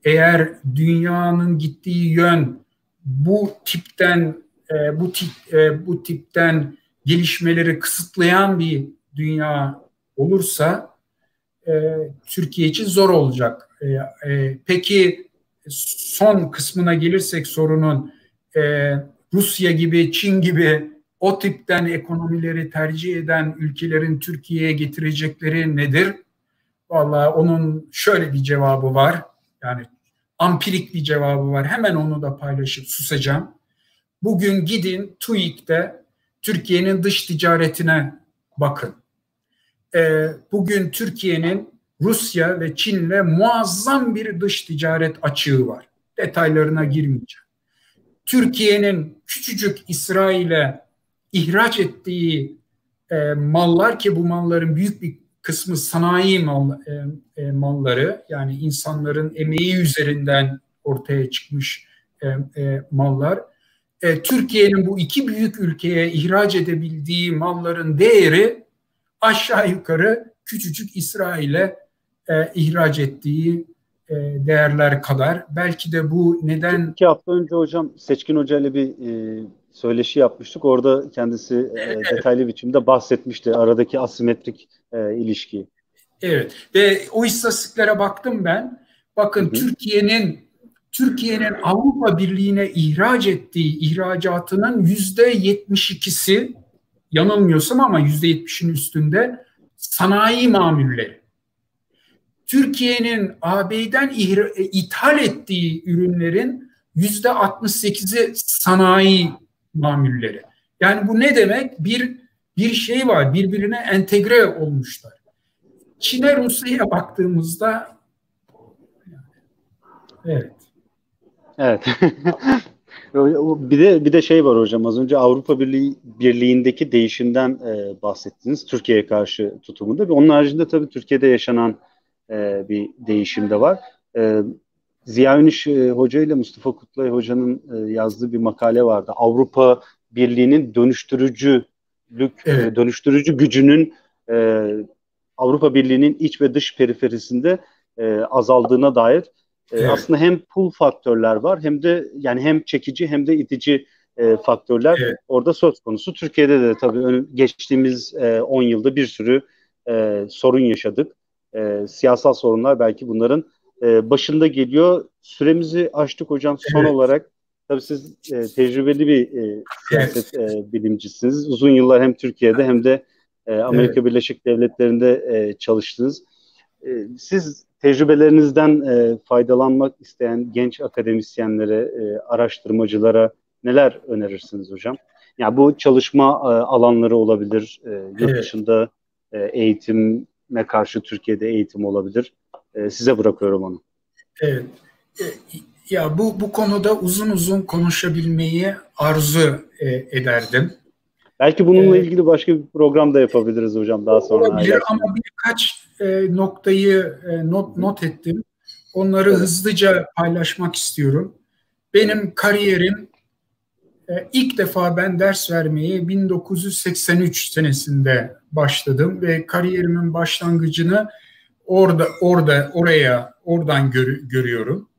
Eğer dünyanın gittiği yön bu tipten e, bu tip e, bu tipten gelişmeleri kısıtlayan bir dünya olursa e, Türkiye için zor olacak. E, e, peki son kısmına gelirsek sorunun e, Rusya gibi, Çin gibi o tipten ekonomileri tercih eden ülkelerin Türkiye'ye getirecekleri nedir? Vallahi onun şöyle bir cevabı var. Yani ampirik bir cevabı var. Hemen onu da paylaşıp susacağım. Bugün gidin TÜİK'te Türkiye'nin dış ticaretine bakın. Ee, bugün Türkiye'nin Rusya ve Çin'le muazzam bir dış ticaret açığı var. Detaylarına girmeyeceğim. Türkiye'nin küçücük İsrail'e ihraç ettiği e, mallar ki bu malların büyük bir kısmı sanayi mal, e, e, malları yani insanların emeği üzerinden ortaya çıkmış e, e, mallar. E, Türkiye'nin bu iki büyük ülkeye ihraç edebildiği malların değeri aşağı yukarı küçücük İsrail'e e, ihraç ettiği e, değerler kadar. Belki de bu neden... İki hafta önce hocam Seçkin Hoca ile bir e, söyleşi yapmıştık. Orada kendisi e, evet. detaylı biçimde bahsetmişti aradaki asimetrik e, ilişkiyi. Evet ve o istatistiklere baktım ben. Bakın Türkiye'nin Türkiye'nin Avrupa Birliği'ne ihraç ettiği ihracatının yüzde yetmiş ikisi yanılmıyorsam ama yüzde yetmişin üstünde sanayi mamulleri. Türkiye'nin AB'den e, ithal ettiği ürünlerin yüzde 68'i sanayi mamulleri. Yani bu ne demek? Bir bir şey var, birbirine entegre olmuşlar. Çin'e Rusya'ya baktığımızda evet. Evet. bir de bir de şey var hocam az önce Avrupa Birliği Birliği'ndeki değişimden e, bahsettiniz Türkiye'ye karşı tutumunda onun haricinde tabii Türkiye'de yaşanan e, bir değişim de var. E, Ziya Ünüş e, Hoca ile Mustafa Kutlay Hoca'nın e, yazdığı bir makale vardı. Avrupa Birliği'nin dönüştürücülük, e, evet. dönüştürücü gücünün Avrupa Birliği'nin iç ve dış periferisinde azaldığına dair evet. aslında hem pull faktörler var hem de yani hem çekici hem de itici faktörler evet. orada söz konusu. Türkiye'de de tabii geçtiğimiz 10 yılda bir sürü sorun yaşadık. Siyasal sorunlar belki bunların e, başında geliyor. Süremizi açtık hocam son evet. olarak. Tabii siz e, tecrübeli bir e, siyaset e, bilimcisiniz. Uzun yıllar hem Türkiye'de hem de e, Amerika evet. Birleşik Devletleri'nde e, çalıştınız. E, siz tecrübelerinizden e, faydalanmak isteyen genç akademisyenlere, e, araştırmacılara neler önerirsiniz hocam? Yani bu çalışma e, alanları olabilir, e, yurt evet. dışında e, eğitime karşı Türkiye'de eğitim olabilir. E, size bırakıyorum onu. Evet. E, ya bu bu konuda uzun uzun konuşabilmeyi arzu e, ederdim. Belki bununla ee, ilgili başka bir program da yapabiliriz hocam daha sonra. Olabilir ama birkaç e, noktayı e, not not ettim. Onları hızlıca paylaşmak istiyorum. Benim kariyerim ilk defa ben ders vermeyi 1983 senesinde başladım ve kariyerimin başlangıcını orada orada oraya oradan gör, görüyorum.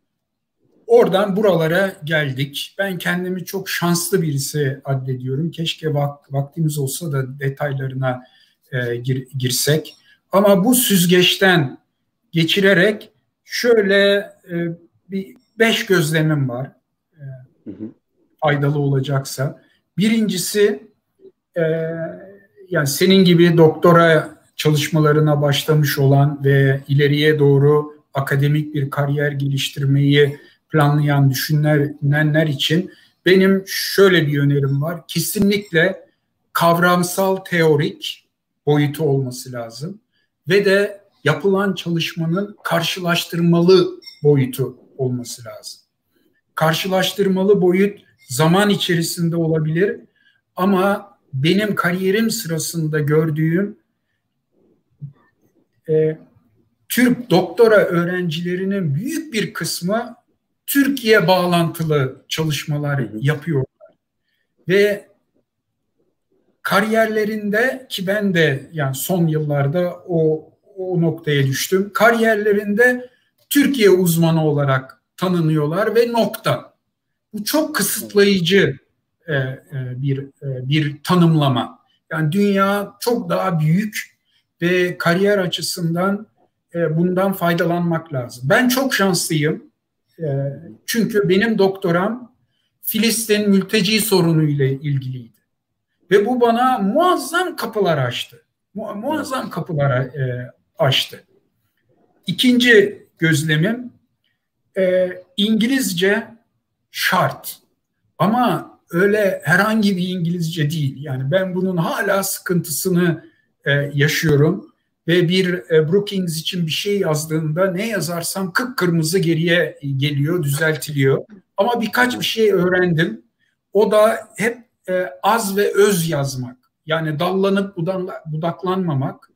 Oradan buralara geldik. Ben kendimi çok şanslı birisi addediyorum. Keşke vak, vaktimiz olsa da detaylarına e, gir, girsek. Ama bu süzgeçten geçirerek şöyle e, bir beş gözlemim var. E, hı hı. Faydalı olacaksa. Birincisi e, yani senin gibi doktora çalışmalarına başlamış olan ve ileriye doğru akademik bir kariyer geliştirmeyi planlayan, düşünenler için benim şöyle bir önerim var. Kesinlikle kavramsal teorik boyutu olması lazım ve de yapılan çalışmanın karşılaştırmalı boyutu olması lazım. Karşılaştırmalı boyut zaman içerisinde olabilir ama benim kariyerim sırasında gördüğüm e, Türk doktora öğrencilerinin büyük bir kısmı Türkiye bağlantılı çalışmalar yapıyorlar. Ve kariyerlerinde ki ben de yani son yıllarda o o noktaya düştüm. Kariyerlerinde Türkiye uzmanı olarak tanınıyorlar ve nokta. Bu çok kısıtlayıcı e, e, bir e, bir tanımlama. Yani dünya çok daha büyük ve kariyer açısından e, bundan faydalanmak lazım. Ben çok şanslıyım. E, çünkü benim doktoram Filistin mülteci sorunu ile ilgiliydi. Ve bu bana muazzam kapılar açtı. Mu muazzam kapılar e, açtı. İkinci gözlemim e, İngilizce şart. Ama öyle herhangi bir İngilizce değil. Yani ben bunun hala sıkıntısını e, yaşıyorum ve bir e, Brookings için bir şey yazdığımda ne yazarsam kıpkırmızı geriye geliyor, düzeltiliyor. Ama birkaç bir şey öğrendim. O da hep e, az ve öz yazmak. Yani dallanıp budaklanmamak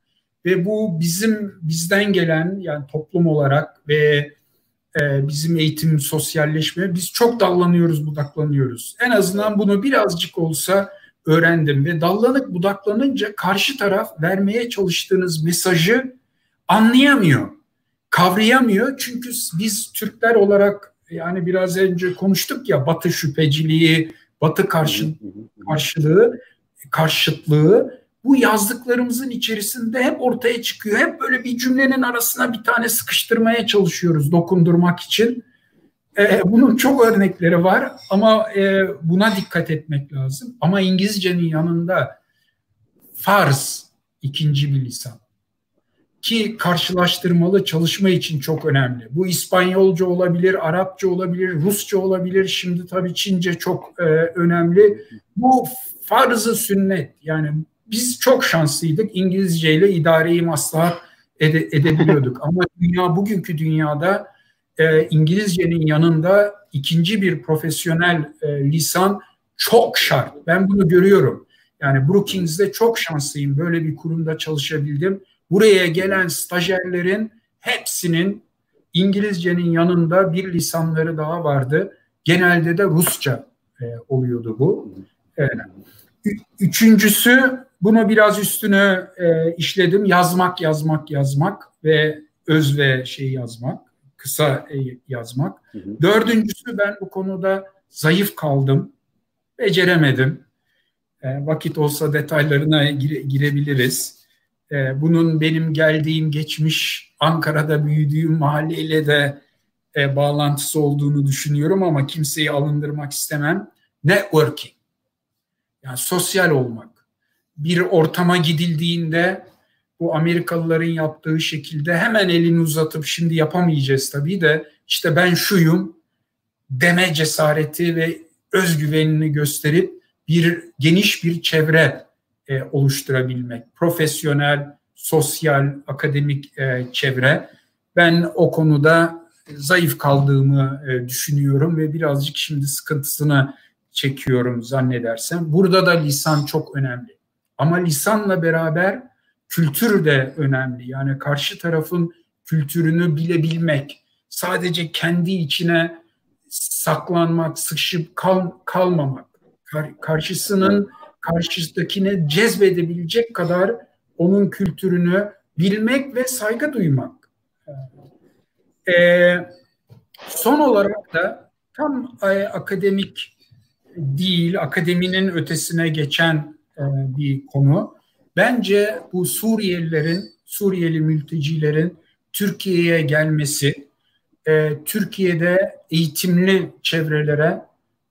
ve bu bizim bizden gelen yani toplum olarak ve e, bizim eğitim, sosyalleşme biz çok dallanıyoruz, budaklanıyoruz. En azından bunu birazcık olsa öğrendim ve dallanıp budaklanınca karşı taraf vermeye çalıştığınız mesajı anlayamıyor, kavrayamıyor. Çünkü biz Türkler olarak yani biraz önce konuştuk ya Batı şüpheciliği, Batı karşı, karşılığı, karşıtlığı bu yazdıklarımızın içerisinde hep ortaya çıkıyor. Hep böyle bir cümlenin arasına bir tane sıkıştırmaya çalışıyoruz dokundurmak için. Ee, bunun çok örnekleri var ama e, buna dikkat etmek lazım. Ama İngilizcenin yanında farz ikinci bir lisan ki karşılaştırmalı çalışma için çok önemli. Bu İspanyolca olabilir, Arapça olabilir, Rusça olabilir. Şimdi tabii Çince çok e, önemli. Bu farzı sünnet yani biz çok şanslıydık. İngilizce ile idareyi maslahat ede, edebiliyorduk. Ama dünya bugünkü dünyada e, İngilizcenin yanında ikinci bir profesyonel e, lisan çok şart. Ben bunu görüyorum. Yani Brookings'de çok şanslıyım. Böyle bir kurumda çalışabildim. Buraya gelen stajyerlerin hepsinin İngilizcenin yanında bir lisanları daha vardı. Genelde de Rusça e, oluyordu bu. Evet. Üçüncüsü bunu biraz üstüne e, işledim. Yazmak, yazmak, yazmak ve öz ve şey yazmak, kısa e, yazmak. Hı hı. Dördüncüsü ben bu konuda zayıf kaldım, beceremedim. E, vakit olsa detaylarına gire, girebiliriz. E, bunun benim geldiğim geçmiş Ankara'da büyüdüğüm mahalleyle de e, bağlantısı olduğunu düşünüyorum ama kimseyi alındırmak istemem. Networking. Yani sosyal olmak bir ortama gidildiğinde bu Amerikalıların yaptığı şekilde hemen elini uzatıp şimdi yapamayacağız tabii de işte ben şuyum deme cesareti ve özgüvenini gösterip bir geniş bir çevre e, oluşturabilmek. Profesyonel, sosyal, akademik e, çevre. Ben o konuda zayıf kaldığımı e, düşünüyorum ve birazcık şimdi sıkıntısını çekiyorum zannedersem. Burada da lisan çok önemli. Ama lisanla beraber kültür de önemli. Yani karşı tarafın kültürünü bilebilmek, sadece kendi içine saklanmak, sıkışıp kal, kalmamak, kar, karşısının karşısındakine cezbedebilecek kadar onun kültürünü bilmek ve saygı duymak. Ee, son olarak da tam e, akademik değil, akademinin ötesine geçen e, bir konu. Bence bu Suriyelilerin, Suriyeli mültecilerin Türkiye'ye gelmesi e, Türkiye'de eğitimli çevrelere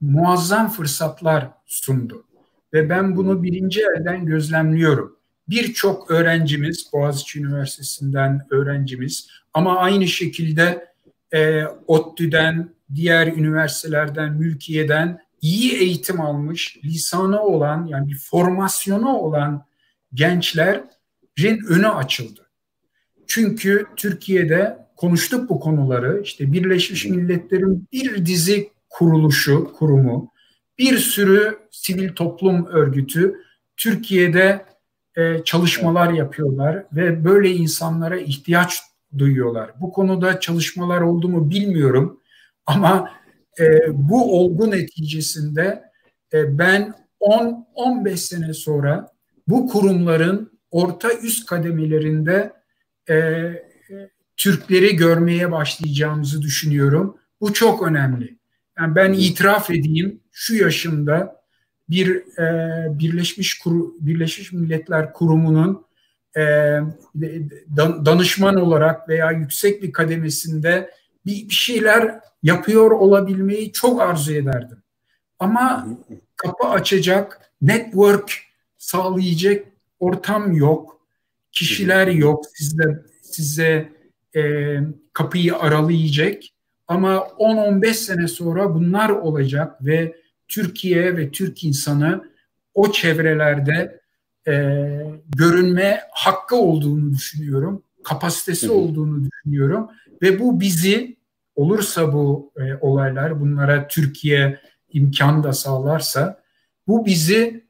muazzam fırsatlar sundu. Ve ben bunu birinci elden gözlemliyorum. Birçok öğrencimiz, Boğaziçi Üniversitesi'nden öğrencimiz ama aynı şekilde e, ODTÜ'den, diğer üniversitelerden, mülkiyeden iyi eğitim almış, lisanı olan yani bir formasyonu olan gençlerin önü açıldı. Çünkü Türkiye'de konuştuk bu konuları. İşte Birleşmiş Milletler'in bir dizi kuruluşu, kurumu, bir sürü sivil toplum örgütü Türkiye'de e, çalışmalar yapıyorlar ve böyle insanlara ihtiyaç duyuyorlar. Bu konuda çalışmalar oldu mu bilmiyorum ama e, bu olgu neticesinde e, ben 10-15 sene sonra bu kurumların orta üst kademelerinde e, Türkleri görmeye başlayacağımızı düşünüyorum. Bu çok önemli. Yani ben itiraf edeyim şu yaşımda bir e, Birleşmiş Kuru, Birleşmiş Milletler Kurumu'nun e, danışman olarak veya yüksek bir kademesinde bir, bir şeyler yapıyor olabilmeyi çok arzu ederdim. Ama kapı açacak, network sağlayacak ortam yok, kişiler yok size size e, kapıyı aralayacak. Ama 10-15 sene sonra bunlar olacak ve Türkiye ve Türk insanı o çevrelerde e, görünme hakkı olduğunu düşünüyorum. Kapasitesi olduğunu düşünüyorum. Ve bu bizi olursa bu e, olaylar bunlara Türkiye imkan da sağlarsa bu bizi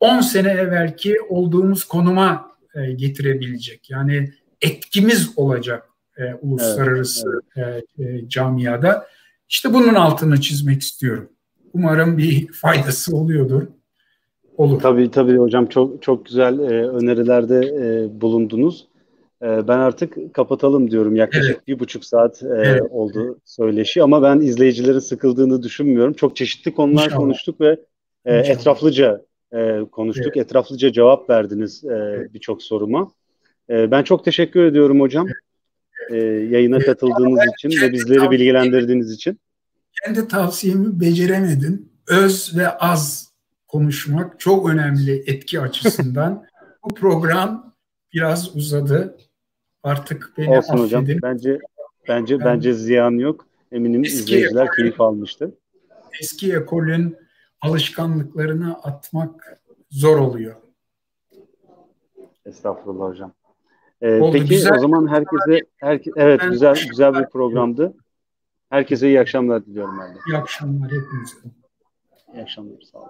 10 sene evvelki olduğumuz konuma e, getirebilecek. Yani etkimiz olacak e, uluslararası evet, evet. E, e, camiada. İşte bunun altını çizmek istiyorum. Umarım bir faydası oluyordur. Olur. Tabii tabii hocam çok çok güzel e, önerilerde e, bulundunuz. E, ben artık kapatalım diyorum. Yaklaşık evet. bir buçuk saat e, evet. oldu söyleşi ama ben izleyicilerin sıkıldığını düşünmüyorum. Çok çeşitli konular İnşallah. konuştuk ve e, etraflıca e, konuştuk. Evet. Etraflıca cevap verdiniz evet. birçok soruma. Ben çok teşekkür ediyorum hocam. Evet yayına katıldığınız için ve bizleri bilgilendirdiğiniz için. Kendi tavsiyemi beceremedim. Öz ve az konuşmak çok önemli etki açısından. Bu program biraz uzadı. Artık beni Olsun affedin. hocam. Bence bence ben, bence ziyan yok. Eminim izleyiciler ekolün, keyif almıştır. Eski ekolün alışkanlıklarını atmak zor oluyor. Estağfurullah hocam. Ee, Oldu, peki güzel. o zaman herkese herke, evet ben, güzel güzel bir programdı. Herkese iyi akşamlar diliyorum ben de. İyi akşamlar hepinize. İyi akşamlar sağ olun.